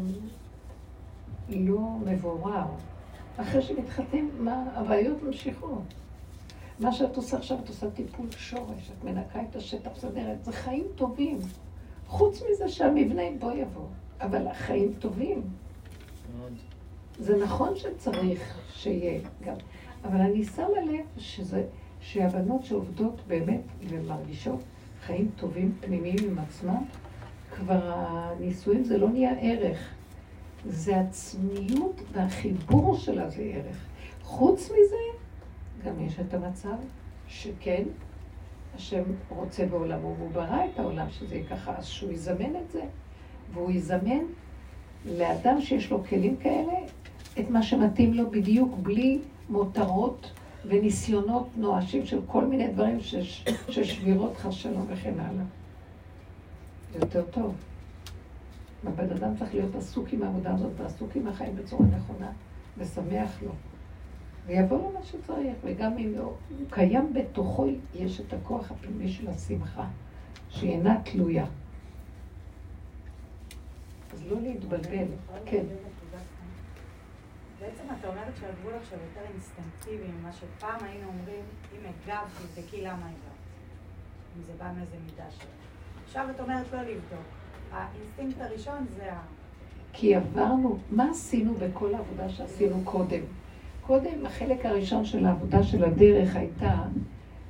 לא מבורר. אחרי שמתחתנים, מה, הבעיות ממשיכות. מה שאת עושה עכשיו, את עושה טיפול שורש, את מנקה את השטח, מסדרת, זה חיים טובים. חוץ מזה שהמבנה בוא יבוא, אבל החיים טובים. זה נכון שצריך שיהיה גם, אבל אני שמה לב שזה, שהבנות שעובדות באמת ומרגישות חיים טובים פנימיים עם עצמם, כבר הנישואים זה לא נהיה ערך. זה עצמיות והחיבור שלה זה ערך. חוץ מזה, גם יש את המצב שכן, השם רוצה בעולמו, והוא ברא את העולם שזה יהיה ככה, אז שהוא יזמן את זה, והוא יזמן לאדם שיש לו כלים כאלה, את מה שמתאים לו בדיוק, בלי מותרות וניסיונות נואשים של כל מיני דברים של שבירות חס שלום וכן הלאה. זה יותר טוב. הבן אדם צריך להיות עסוק עם העבודה הזאת ועסוק עם החיים בצורה נכונה ושמח לו. ויבוא לו מה שצריך, וגם אם לא, הוא קיים בתוכו, יש את הכוח הפנימי של השמחה, שהיא אינה תלויה. אז לא להתבלבל, כן. בעצם את אומרת שהגבול עכשיו יותר אינסטנקטיבי ממה שפעם היינו אומרים, אם הגבת, תבדקי למה הגבת. אם זה בא מאיזה מידה שלו. עכשיו את אומרת לא לבדוק. האינסטינקט הראשון זה ה... כי עברנו, מה עשינו בכל העבודה שעשינו קודם? קודם, החלק הראשון של העבודה של הדרך הייתה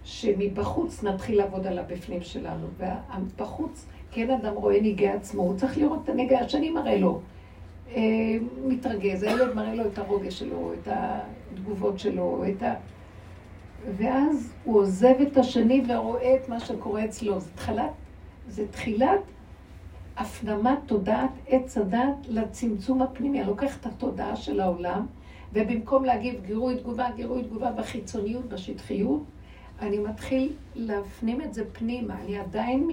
שמבחוץ נתחיל לעבוד על הבפנים שלנו. ובחוץ, כן אדם רואה נגעי עצמו, הוא צריך לראות את הנגעי השני מראה לו. אה, מתרגז, הילד מראה לו את הרוגש שלו, את התגובות שלו, את ה... ואז הוא עוזב את השני ורואה את מה שקורה אצלו. זה תחילת, זה תחילת הפנמת תודעת עץ הדת לצמצום הפנימי. אני לוקח את התודעה של העולם, ובמקום להגיב גירוי תגובה, גירוי תגובה בחיצוניות, בשטחיות, אני מתחיל להפנים את זה פנימה. אני עדיין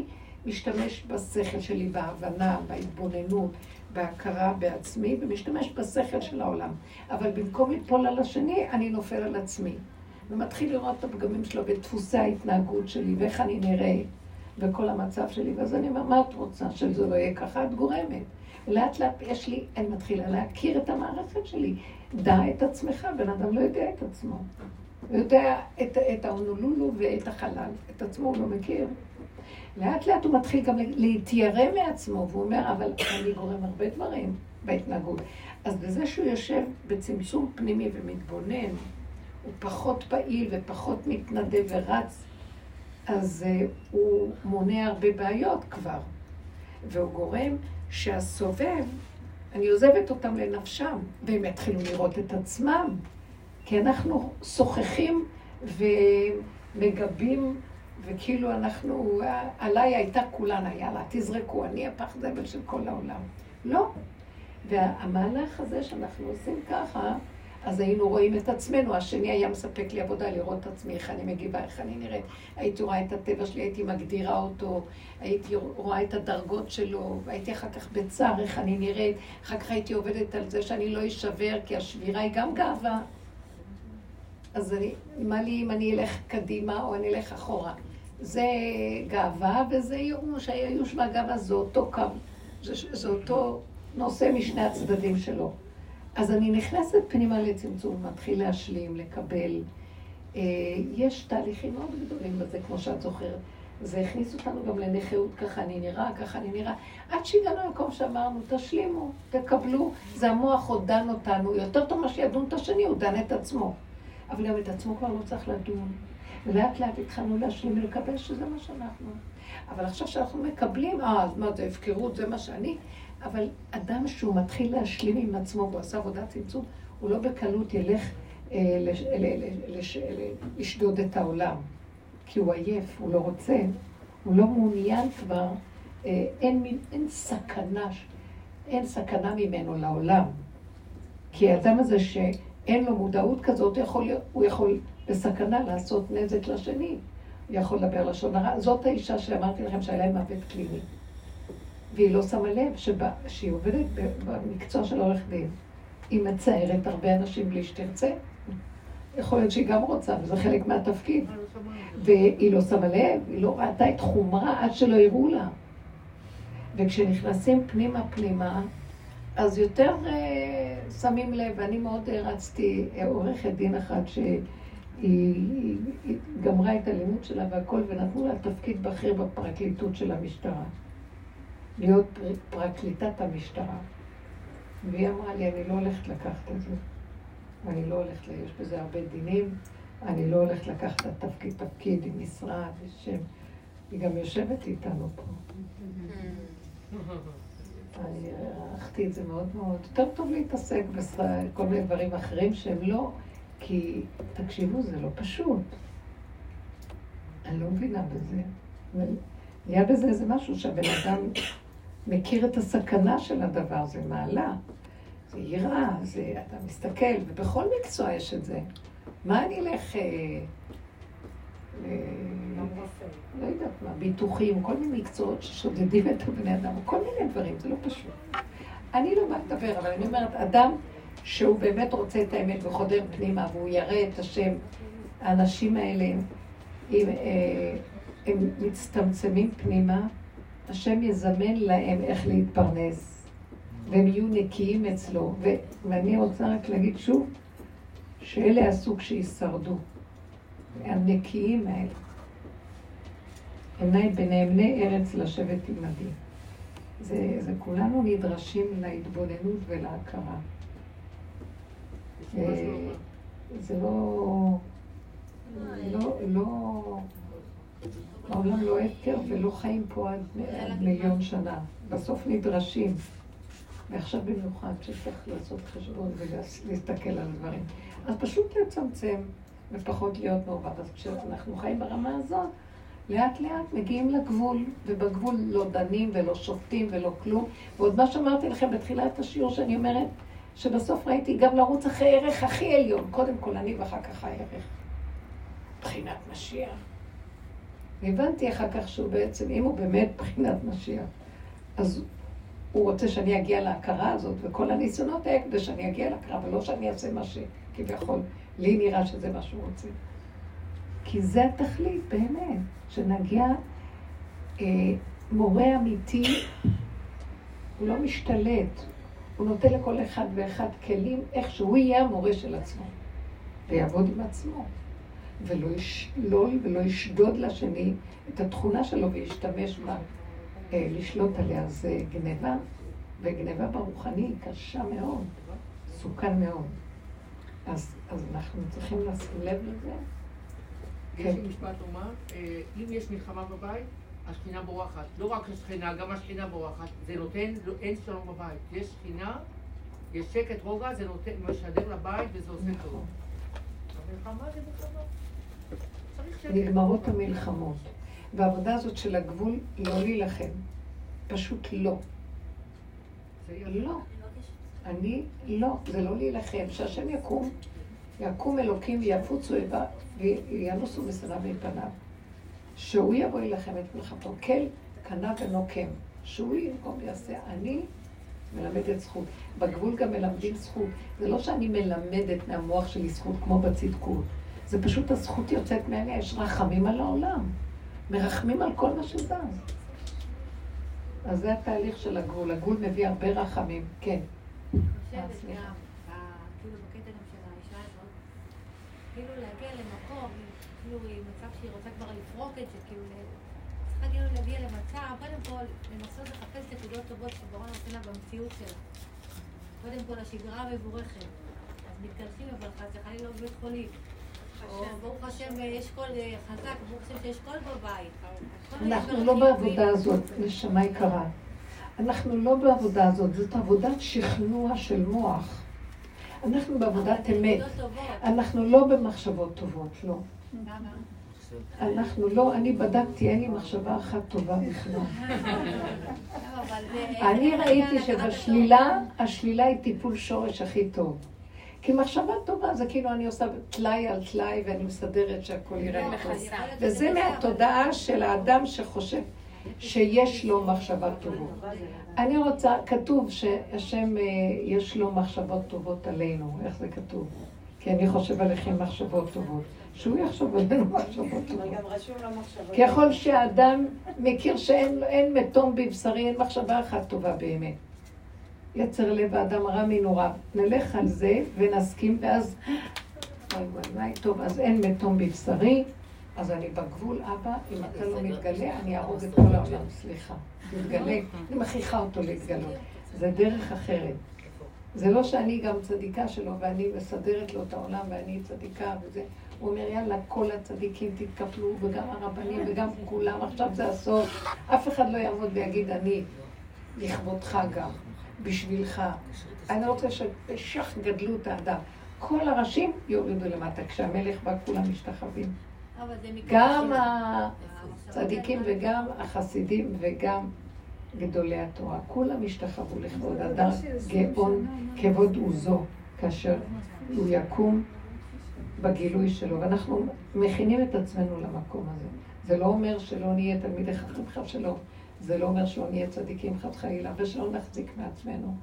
משתמש בשכל שלי, בהבנה, בהתבוננות, בהכרה בעצמי, ומשתמש בשכל של העולם. אבל במקום ליפול על השני, אני נופל על עצמי. ומתחיל לראות את הפגמים שלו ואת דפוסי ההתנהגות שלי, ואיך אני נראה, וכל המצב שלי. ואז אני אומר, מה את רוצה? שזה לא יהיה ככה? את גורמת. לאט לאט יש לי, אני מתחילה להכיר את המערכת שלי. דע את עצמך, בן אדם לא יודע את עצמו. הוא יודע את, את ההונולולו ואת החלל, את עצמו הוא לא מכיר. לאט לאט הוא מתחיל גם להתיירא מעצמו, והוא אומר, אבל אני גורם הרבה דברים בהתנהגות. אז בזה שהוא יושב בצמצום פנימי ומתבונן, הוא פחות פעיל ופחות מתנדב ורץ, אז uh, הוא מונע הרבה בעיות כבר. והוא גורם שהסובב, אני עוזבת אותם לנפשם, והם יתחילו לראות את עצמם. כי אנחנו שוחחים ומגבים, וכאילו אנחנו, עליי הייתה כולנה, יאללה, תזרקו, אני הפח זבל של כל העולם. לא. והמהלך הזה שאנחנו עושים ככה, אז היינו רואים את עצמנו, השני היה מספק לי עבודה לראות את עצמי, איך אני מגיבה, איך אני נראית. הייתי רואה את הטבע שלי, הייתי מגדירה אותו, הייתי רואה את הדרגות שלו, הייתי אחר כך בצער, איך אני נראית, אחר כך הייתי עובדת על זה שאני לא אשבר, כי השבירה היא גם גאווה. אז אני, מה לי אם אני אלך קדימה או אני אלך אחורה? זה גאווה וזה ייאוש, הייאוש והגאווה זה אותו קו, זה, זה אותו נושא משני הצדדים שלו. אז אני נכנסת פנימה לצמצום, מתחיל להשלים, לקבל. אה, יש תהליכים מאוד גדולים בזה, כמו שאת זוכרת. זה הכניס אותנו גם לנכאות, ככה אני נראה, ככה אני נראה. עד שהגענו למקום שאמרנו, תשלימו, תקבלו. זה המוח עוד דן אותנו. יותר טוב מה שידון את השני, הוא דן את עצמו. אבל גם את עצמו כבר לא צריך לדון. ולאט לאט התחלנו להשלים ולקבל שזה מה שאנחנו. אבל עכשיו שאנחנו מקבלים, אה, אז מה זה הפקרות, זה מה שאני. אבל אדם שהוא מתחיל להשלים עם עצמו והוא עשה עבודת צמצום, הוא לא בקלות ילך אה, לש, ל, לש, לשדוד את העולם. כי הוא עייף, הוא לא רוצה, הוא לא מעוניין כבר, אה, אין, אין סכנה, אין סכנה ממנו לעולם. כי האדם הזה שאין לו מודעות כזאת, הוא יכול, הוא יכול בסכנה לעשות נזק לשני. הוא יכול לדבר לשון הרע. זאת האישה שאמרתי לכם שהיה להם מוות קליני. והיא לא שמה לב שבא, שהיא עובדת במקצוע של עורך דין. היא מצערת הרבה אנשים בלי שתרצה. יכול להיות שהיא גם רוצה, וזה חלק מהתפקיד. והיא לא שמה לב, היא לא ראתה את חומרה עד שלא יראו לה. וכשנכנסים פנימה פנימה, אז יותר uh, שמים לב, ואני מאוד הרצתי uh, עורכת דין אחת שהיא היא, היא גמרה את הלימוד שלה והכל, ונתנו לה תפקיד בכיר בפרקליטות של המשטרה. להיות פרקליטת המשטרה. והיא אמרה לי, אני לא הולכת לקחת את זה. אני לא הולכת, יש בזה הרבה דינים, אני לא הולכת לקחת את התפקיד, תפקיד עם משרד ושם. היא גם יושבת איתנו פה. אני הערכתי את זה מאוד מאוד. יותר טוב להתעסק בכל מיני דברים אחרים שהם לא, כי תקשיבו, זה לא פשוט. אני לא מבינה בזה. נהיה בזה איזה משהו שהבן אדם מכיר את הסכנה של הדבר, זה מעלה, זה יראה, זה, אתה מסתכל, ובכל מקצוע יש את זה. מה אני אלך... אה, אה, לא יודעת מה, ביטוחים, כל מיני מקצועות ששודדים את הבני אדם, כל מיני דברים, זה לא פשוט. אני לא באה לדבר, אבל אני אומרת, אדם שהוא באמת רוצה את האמת וחודר פנימה והוא ירא את השם, האנשים האלה, אם, אה, הם מצטמצמים פנימה, השם יזמן להם איך להתפרנס, והם יהיו נקיים אצלו. ו- ואני רוצה רק להגיד שוב, שאלה הסוג שישרדו, הנקיים האלה. עיניי בנאמני ארץ לשבת עמדי. זה, זה כולנו נדרשים להתבוננות ולהכרה. אה, זה לא... לא, לא... העולם לא הפקר ולא חיים פה עד, מיליון שנה. בסוף נדרשים. ועכשיו במיוחד שצריך לעשות חשבון ולהסתכל על דברים. אז פשוט לצמצם ופחות להיות מעורבב. אז כשאנחנו חיים ברמה הזאת, לאט לאט מגיעים לגבול, ובגבול לא דנים ולא שופטים ולא כלום. ועוד מה שאמרתי לכם בתחילת השיעור, שאני אומרת, שבסוף ראיתי גם לרוץ אחרי ערך הכי עליון. קודם כל אני ואחר כך הערך. בחינת משיח. והבנתי אחר כך שהוא בעצם, אם הוא באמת בחינת משיח, אז הוא רוצה שאני אגיע להכרה הזאת, וכל הניסיונות האלה כדי שאני אגיע להכרה, ולא שאני אעשה מה שכביכול לי נראה שזה מה שהוא רוצה. כי זה התכלית, באמת, שנגיע אה, מורה אמיתי, הוא לא משתלט, הוא נותן לכל אחד ואחד כלים איך שהוא יהיה המורה של עצמו, ויעבוד עם עצמו, ולא ישלול ולא ישדוד לשני את התכונה שלו וישתמש בה, אה, לשלוט עליה. זה גניבה, וגניבה ברוחני היא קשה מאוד, מסוכן מאוד. אז, אז אנחנו צריכים לשים לב לזה. יש לי משפט לומר, אה, אם יש מלחמה בבית, השכינה בורחת. לא רק השכינה, גם השכינה בורחת. זה נותן, לא, אין שלום בבית. יש שכינה, יש שקט, רוגע, זה נותן, משדר לבית וזה עושה טוב. המלחמה זה מלחמה. נגמרות המלחמות. והעבודה הזאת של הגבול, לא להילחם. פשוט לא. לא. אני לא, זה לא להילחם. שהשם יקום, יקום אלוקים ויפוצו איבה וינוסו משנא מפניו. שהוא יבוא להילחם את מלחמתו. כל קנה ונוקם. שהוא ינקום ויעשה. אני מלמדת זכות. בגבול גם מלמדים זכות. זה לא שאני מלמדת מהמוח שלי זכות כמו בצדקות. זה פשוט הזכות יוצאת מעליה, יש רחמים על העולם. מרחמים על כל מה שזז. אז זה התהליך של הגבול. הגבול מביא הרבה רחמים. כן. אה, כאילו כאילו להגיע למקום, כאילו היא שהיא רוצה כבר לפרוק את זה, כאילו צריכה כאילו להגיע למצב, קודם כל לנסות לחפש נקודות טובות שבורא נותן לה במציאות שלה. קודם כל השגרה מבורכת. אז מתקלחים אבל וחלילה לא בבית חולים. ברוך השם יש קול חזק, ברוך השם שיש קול בבית. אנחנו לא בעבודה הזאת, נשמה יקרה. אנחנו לא בעבודה הזאת, זאת עבודת שכנוע של מוח. אנחנו בעבודת אמת. אנחנו לא במחשבות טובות, לא. אנחנו לא, אני בדקתי, אין לי מחשבה אחת טובה בכלל. אני ראיתי שבשלילה, השלילה היא טיפול שורש הכי טוב. כי מחשבה טובה זה כאילו אני עושה טלאי על טלאי ואני מסדרת שהכל יראה טוב. וזה מהתודעה של האדם שחושב שיש לו מחשבה טובה. אני רוצה, כתוב שהשם אה, יש לו מחשבות טובות עלינו, איך זה כתוב? כי אני חושב עליכם מחשבות טובות. שהוא יחשוב עלינו מחשבות טובות. גם רשום לו מחשבות. ככל שהאדם מכיר שאין מתום בבשרי, אין מחשבה אחת טובה באמת. יצר לב האדם רע מנורא. נלך על זה ונסכים, ואז, וואי וואי וואי, טוב, אז אין מתום בבשרי, אז אני בגבול, אבא, אם אתה לא מתגלה, אני אהרוג את כל העולם, סליחה. מתגלה, אני מכריחה אותו להתגלות. זה דרך אחרת. זה לא שאני גם צדיקה שלו, ואני מסדרת לו את העולם, ואני צדיקה וזה. הוא אומר, יאללה, כל הצדיקים תתקפלו, וגם הרבנים, וגם כולם, עכשיו זה הסוף. אף אחד לא יעמוד ויגיד, אני, לכבודך גם. בשבילך. אני רוצה שבשך גדלות האדם. כל הראשים יורידו למטה, כשהמלך בא כולם משתחווים. גם הצדיקים וגם החסידים וגם גדולי התורה. כולם השתחוו לכבוד אדם גאון כבוד עוזו, כאשר הוא יקום בגילוי שלו. ואנחנו מכינים את עצמנו למקום הזה. זה לא אומר שלא נהיה תלמידי חכם שלו. זה לא אומר שלא נהיה צדיקים חד חלילה, ושלא נחזיק מעצמנו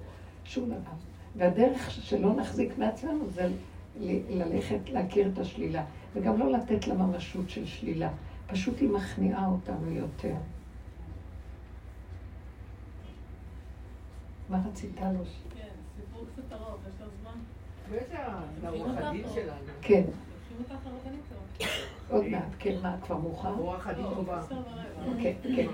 שום דבר. והדרך שלא נחזיק מעצמנו זה ללכת להכיר את השלילה, וגם לא לתת לה ממשות של שלילה. פשוט היא מכניעה אותנו יותר. מה רצית לו? כן, סיפור קצת ארוך, כן. אותך הרבנית שלו. עוד מעט, כן, מה, כבר מאוחר? עורך הדין טובה. כן, כן.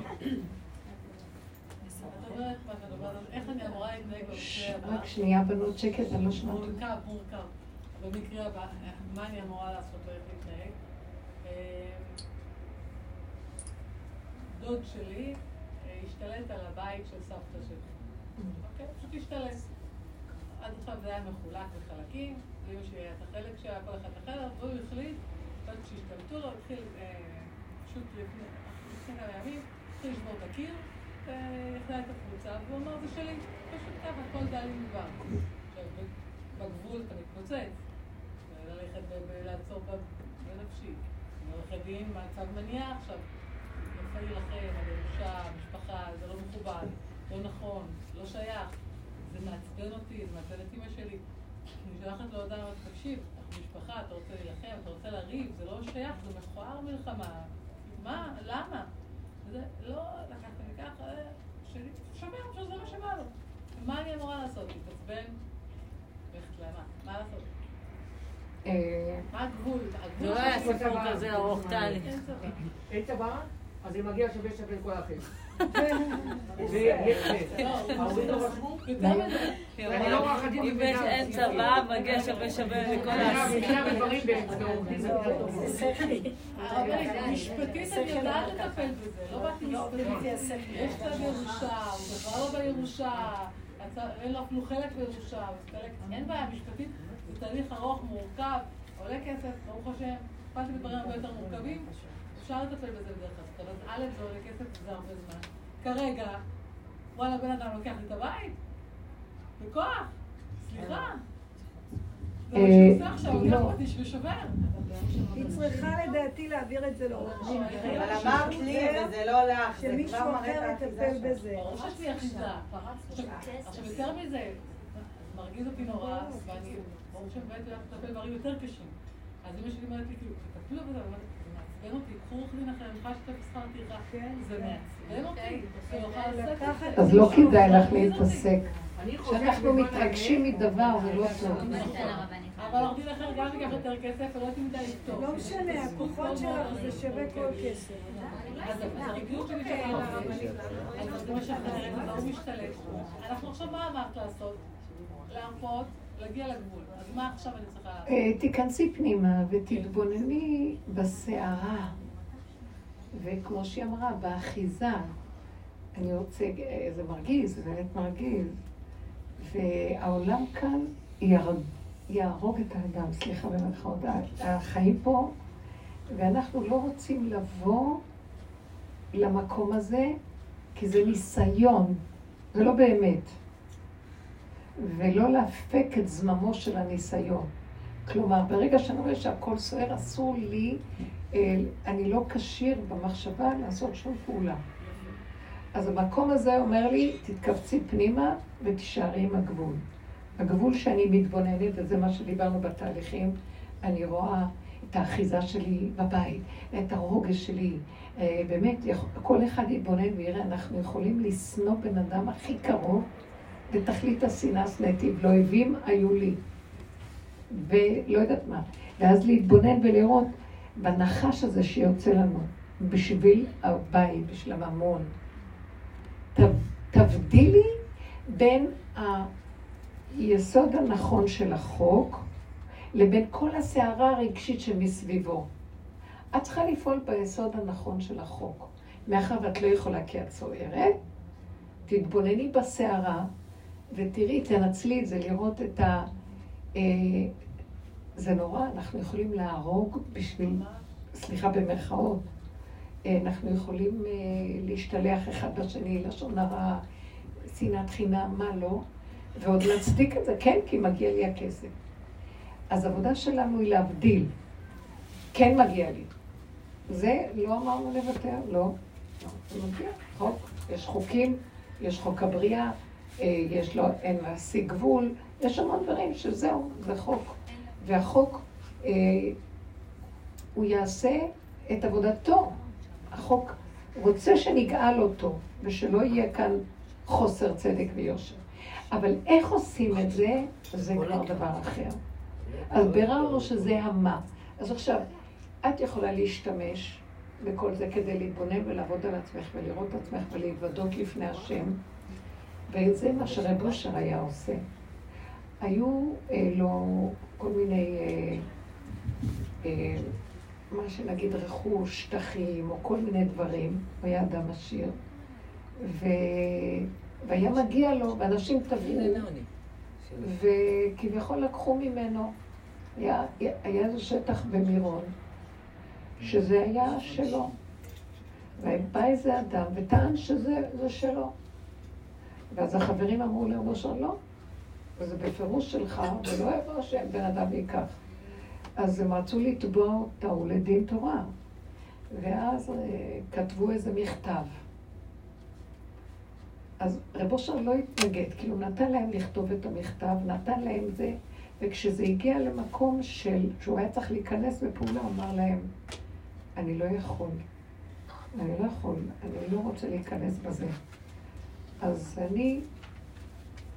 איך אני אמורה להתנהג במקרה הבא? רק שנייה, בנות, שקט, אני לא שומעת. מורכב, מורכב. במקרה הבא, מה אני אמורה לעשות ואיך להתנהג. אה, דוד שלי אה, השתלט על הבית של סבתא שלי. אוקיי? פשוט השתלט. עד עכשיו זה היה מחולק לחלקים, לאמא שלי היה את החלק שהיה כל אחד אחר, והוא החליט, עד שהשתלטו לו, התחיל אה, פשוט לפני כמה ימים, התחיל לשבור את הקיר, והחלה את הקבוצה, והוא אמר, זה שלי, פשוט ככה, הכל דל מדבר. עכשיו, בגבול אתה מתפוצץ, ללכת ולעצור בנפשי. עורכי דין, מעצב מניע עכשיו. יפה להילחם על ירושה, משפחה, זה לא מכובד, לא נכון, לא שייך. זה מעצבן אותי, זה מעצבן את אמא שלי. אני שולחת לו הודעה, תקשיב, אנחנו משפחה, אתה רוצה להילחם, אתה רוצה לריב, זה לא שייך, זה מכוער מלחמה. מה? למה? זה לא לקחת לי ככה, שלי, שומע, פשוט זה מה שבא לו. מה אני אמורה לעשות? להתעצבן? ללכת למה? מה לעשות? אה, מה הגבול? זה לא היה סיפור כזה ארוך, טלי. אין צבא, אז זה מגיע שווה שווה לכל האחרים. אם יש אין צבא, מגיע שווה שווה לכל האחרים. משפטית אני יודעת לטפל בזה, לא באתי משפטית. יש צו ירושה, הוא בכלל לא בירושה, אין לו אפילו חלק בירושה, אין בעיה, משפטית זה תהליך ארוך, מורכב, עולה כסף, ברוך השם, טיפלתי בדברים הרבה יותר מורכבים, אפשר לטפל בזה בדרך כלל, אז א' זה עולה כסף וזה הרבה זמן. כרגע, וואלה, בן אדם לוקח לי את הבית? בכוח? סליחה. זה אותי ושובר. היא צריכה לדעתי להעביר את זה לעורך דין. אבל אמרת לי, וזה לא לך, זה שמישהו כבר מראה אחר את האחיזה יטפל. בזה. ברור שיש לי אחיזה. עכשיו, יותר מזה, מרגיז אותי נורא, ואני, ברור שבאמת יודעת לטפל דברים יותר קשים. אז אמא שלי אומרת לי, כאילו, תטפלו בזה, זה מעצבן אותי, קחו עורך דין אחר, אני יכולה לשתף שכר טרחה. זה מעצבן אותי, לא זה. אז לא כדאי לך להתעסק. שאנחנו מתרגשים מדבר ולא טוב. אבל עורך דין אחר גם ייקח יותר כסף, ולא תדע לפתור. לא משנה, הכוחות שלך זה שווה כל כסף. אז הרגיעות שלי שווה אז זה מה אז הוא משתלט. אנחנו עכשיו, מה אמרת לעשות? להרפות, להגיע לגבול. אז מה עכשיו אני צריכה? אה, תיכנסי פנימה ותתבונני בסערה. וכמו שהיא אמרה, באחיזה. אני רוצה, אה, זה מרגיז, זה באמת מרגיז. והעולם כאן יהרוג את האדם, סליחה במירכאות, החיים פה, ואנחנו לא רוצים לבוא למקום הזה, כי זה ניסיון, זה לא באמת. ולא להפק את זממו של הניסיון. כלומר, ברגע שאני רואה שהכל סוער, אסור לי, אה, אני לא כשיר במחשבה לעשות שום פעולה. אז המקום הזה אומר לי, תתכווצי פנימה ותישארי עם הגבול. הגבול שאני מתבוננת, וזה מה שדיברנו בתהליכים, אני רואה את האחיזה שלי בבית, את הרוגש שלי. אה, באמת, כל אחד יתבונן ויראה, אנחנו יכולים לשנוא בן אדם הכי קרוב, ותכלית השנאה שנאתי, ואויבים היו לי. ולא יודעת מה. ואז להתבונן ולראות בנחש הזה שיוצא לנו, בשביל הבית, בשביל הממון. תבדילי בין היסוד הנכון של החוק לבין כל הסערה הרגשית שמסביבו. את צריכה לפעול ביסוד הנכון של החוק. מאחר ואת לא יכולה כי את סוערת, תתבונני בסערה ותראי, תנצלי את זה, לראות את ה... אה, זה נורא, אנחנו יכולים להרוג בשביל, סליחה במרכאות, אה, אנחנו יכולים אה, להשתלח אחד בשני, לשון הרע, שנאת חינם, מה לא, ועוד להצדיק את זה, כן, כי מגיע לי הכסף. אז העבודה שלנו היא להבדיל. כן מגיע לי. זה לא אמרנו לוותר, לא. זה מגיע, חוק. יש חוקים, יש חוק הבריאה, אה, יש לו, אין להשיג גבול, יש המון דברים שזהו, זה חוק. והחוק, אה, הוא יעשה את עבודתו. החוק רוצה שנגאל אותו, ושלא יהיה כאן חוסר צדק ויושר. אבל איך עושים את זה, זה כבר דבר אחר. אז ביררנו שזה המה. אז עכשיו, את יכולה להשתמש בכל זה כדי להתבונן ולעבוד על עצמך ולראות את עצמך ולהתוודות לפני השם, וזה מה שרב אושר היה עושה. היו אה, לו כל מיני, אה, אה, מה שנגיד רכוש, שטחים, או כל מיני דברים, הוא היה אדם עשיר, ו... והיה מגיע לו, ואנשים תבעו, וכביכול לקחו ממנו. היה, היה איזה שטח במירון, שזה היה שלו. ובא איזה אדם וטען שזה שלו. ואז החברים אמרו לרבו שלו, לא, וזה בפירוש שלך, ולא יבוא השם בן אדם ייקח. אז הם רצו לתבוע אותו לדין תורה. ואז אה, כתבו איזה מכתב. אז רב אושר לא התנגד, כאילו נתן להם לכתוב את המכתב, נתן להם זה, וכשזה הגיע למקום של, שהוא היה צריך להיכנס בפעולה, הוא אמר להם, אני לא יכול, אני לא יכול, אני לא רוצה להיכנס בזה. אז אני,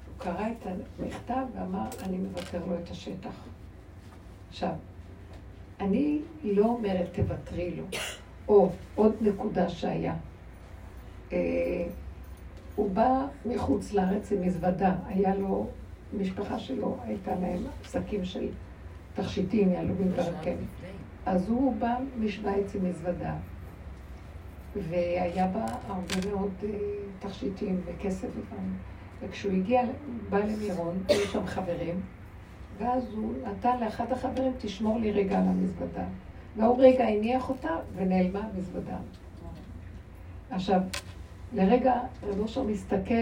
הוא קרא את המכתב ואמר, אני מוותר לו את השטח. עכשיו, אני לא אומרת תוותרי לו, או עוד נקודה שהיה. אה, הוא בא מחוץ לארץ עם מזוודה, היה לו, משפחה שלו, הייתה להם שקים של תכשיטים, יהלומים ורקם. אז הוא בא משוויץ עם מזוודה, והיה בה הרבה מאוד uh, תכשיטים וכסף ודברים. וכשהוא הגיע, בא למירון, היו שם חברים, ואז הוא נתן לאחד החברים, תשמור לי רגע על המזוודה. והוא רגע הניח אותה ונעלמה המזוודה. עכשיו, לרגע רב אושר מסתכל,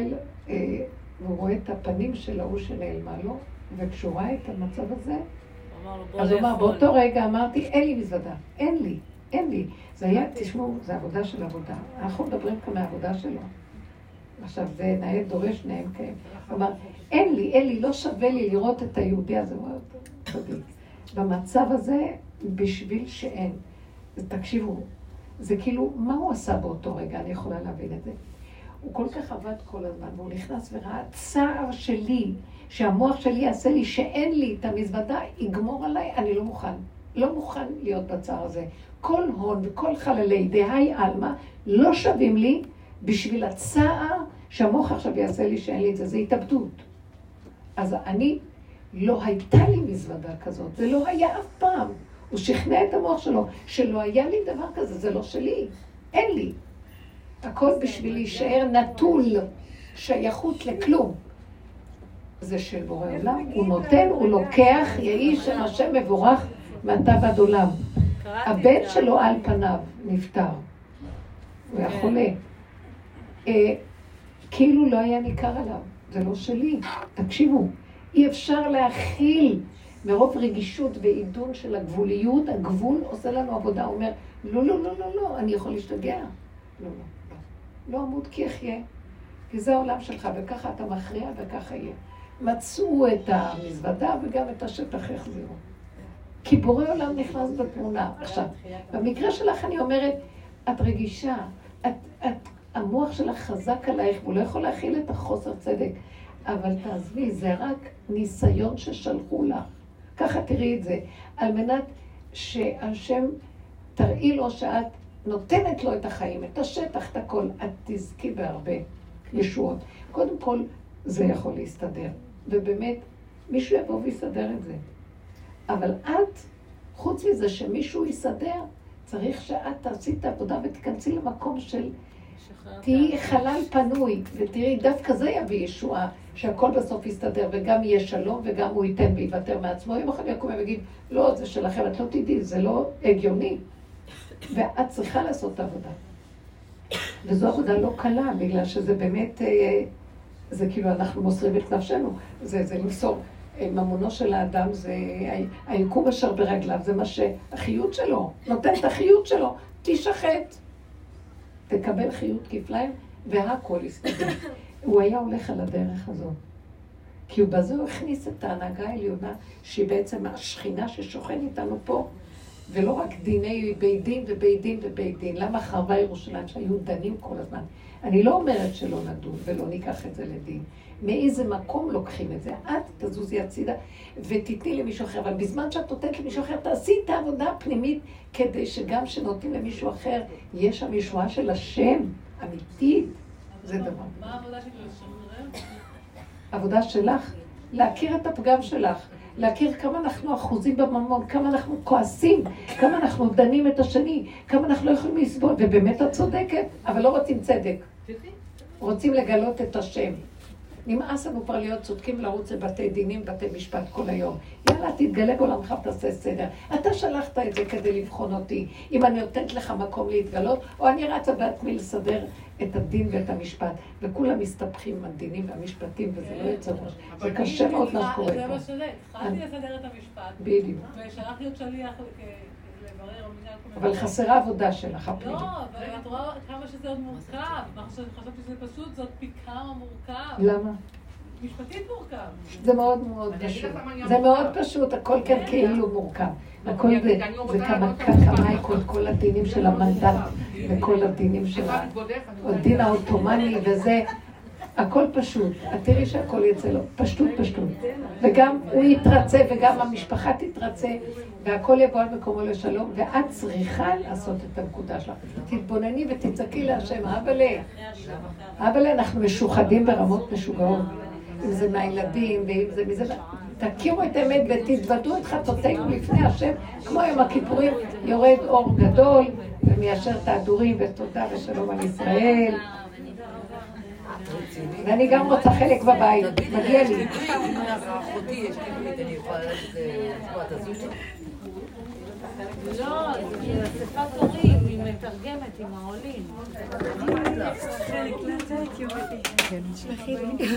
אה, והוא רואה את הפנים של ההוא שנעלמה לו, וכשהוא ראה את המצב הזה, אז הוא אמר, באותו רגע אמרתי, אין לי מזוודה, אין לי, אין לי. זה היה, תשמעו, זה עבודה של עבודה. אנחנו מדברים כאן מהעבודה שלו. עכשיו, זה נאה דורש נאה מקיים. הוא אמר, אין לי, אין לי, לא שווה לי לראות את היהודי הזה. הוא. במצב הזה, בשביל שאין. תקשיבו, זה כאילו, מה הוא עשה באותו רגע? אני יכולה להבין את זה. הוא כל כך עבד כל הזמן, והוא נכנס וראה צער שלי, שהמוח שלי יעשה לי שאין לי את המזוודה, יגמור עליי, אני לא מוכן. לא מוכן להיות בצער הזה. כל הון וכל חללי דהי עלמא לא שווים לי בשביל הצער שהמוח עכשיו יעשה לי שאין לי את זה, זה התאבדות. אז אני, לא הייתה לי מזוודה כזאת, זה לא היה אף פעם. הוא שכנע את המוח שלו שלא היה לי דבר כזה, זה לא שלי, אין לי. הכל בשביל להישאר נטול שייכות לכלום. זה של בורא עולם, הוא נותן, הוא לוקח, יהי שם השם מבורך מעתה ועד עולם. הבן שלו על פניו נפטר, הוא היה חולה. אה, כאילו לא היה ניכר עליו, זה לא שלי. תקשיבו, אי אפשר להכיל מרוב רגישות ועידון של הגבוליות, הגבול עושה לנו עבודה, הוא אומר, לא, לא, לא, לא, לא, אני יכול להשתגע. לא, לא, לא. לא אמות כי אחיה, כי זה העולם שלך, וככה אתה מכריע וככה יהיה. מצאו את המזוודה וגם את השטח יחזירו. כי בורא עולם נכנס בתמונה. עכשיו, במקרה שלך אני אומרת, את רגישה, את, את, המוח שלך חזק עלייך, והוא לא יכול להכיל את החוסר צדק. אבל תעזבי, זה רק ניסיון ששלחו לך. ככה תראי את זה, על מנת שהשם תראי לו שאת נותנת לו את החיים, את השטח, את הכל. את תזכי בהרבה ישועות. קודם כל, זה יכול להסתדר. ובאמת, מישהו יבוא ויסדר את זה. אבל את, חוץ מזה שמישהו יסדר, צריך שאת תעשי את העבודה ותיכנסי למקום של... תהיי חלל פנוי, ותראי, דווקא זה יביא ישועה, שהכל בסוף יסתדר, וגם יהיה שלום, וגם הוא ייתן ויוותר מעצמו. יום אחד יקום ויגיד, לא, זה שלכם, את לא תדעי, זה לא הגיוני. ואת צריכה לעשות את העבודה. וזו עבודה לא קלה, בגלל שזה באמת, אה, זה כאילו אנחנו מוסרים את נפשנו. זה, זה למסור. ממונו של האדם זה היקום אשר ברגליו, זה מה שהחיות שלו, נותן את החיות שלו, תשחט. תקבל חיות כפליים, והכל יסתדר. הוא היה הולך על הדרך הזאת. כי הוא בזה הוא הכניס את ההנהגה העליונה, שהיא בעצם השכינה ששוכן איתנו פה, ולא רק דיני בית דין ובית דין ובית דין. למה חרבה ירושלים שהיו דנים כל הזמן? אני לא אומרת שלא נדון ולא ניקח את זה לדין. מאיזה מקום לוקחים את זה? את תזוזי הצידה ותתני למישהו אחר, אבל בזמן שאת נותנת למישהו אחר, תעשי את העבודה הפנימית, כדי שגם כשנותנים למישהו אחר, יש שם ישועה של השם, אמיתית. זה דבר. מה העבודה שלי לשחרר? עבודה שלך, להכיר את הפגם שלך, להכיר כמה אנחנו אחוזים בממון, כמה אנחנו כועסים, כמה אנחנו דנים את השני, כמה אנחנו לא יכולים לסבול, ובאמת את צודקת, אבל לא רוצים צדק. רוצים לגלות את השם. נמאס לנו כבר להיות צודקים לרוץ לבתי דינים, בתי משפט כל היום. יאללה, תתגלה בעולמך ותעשה סדר. אתה שלחת את זה כדי לבחון אותי, אם אני נותנת לך מקום להתגלות, או אני רצה בעצמי לסדר את הדין ואת המשפט. וכולם מסתבכים עם הדינים והמשפטים, וזה לא יוצא ראש. זה קשה מאוד מה שקורה זה מה פה. שזה, התחלתי לסדר את המשפט. בדיוק. ושלחתי עוד שליח אבל חסרה עבודה שלך, הפנימית. לא, אבל את רואה כמה שזה עוד מורכב. מה חשבתי חשבתי שזה פשוט, זאת פי כמה מורכב. למה? משפטית מורכב. זה מאוד מאוד פשוט. זה מאוד פשוט, הכל כאן כאילו מורכב. הכל זה, זה כמה כמה איקות, כל הדינים של המנדט וכל הדינים של הדין העות'מאני וזה, הכל פשוט. את תראי שהכל יצא לו, פשטות פשטות. וגם הוא יתרצה וגם המשפחה תתרצה והכל יבוא על מקומו לשלום, ואת צריכה לעשות את הנקודה שלך. תתבונני ותצעקי להשם, אבאלה, אבאלה, אנחנו משוחדים ברמות משוגעות. אם זה מהילדים, ואם זה מזה... תכירו את האמת ותתוודו את חטאותינו לפני השם, כמו יום הכיפורים, יורד אור גדול ומיישר את ההדורים, ותודה ושלום על ישראל. ואני גם רוצה חלק בבית, מגיע לי. לא, זה אספת הורים, היא מתרגמת עם העולים. כן, תשלחי לי.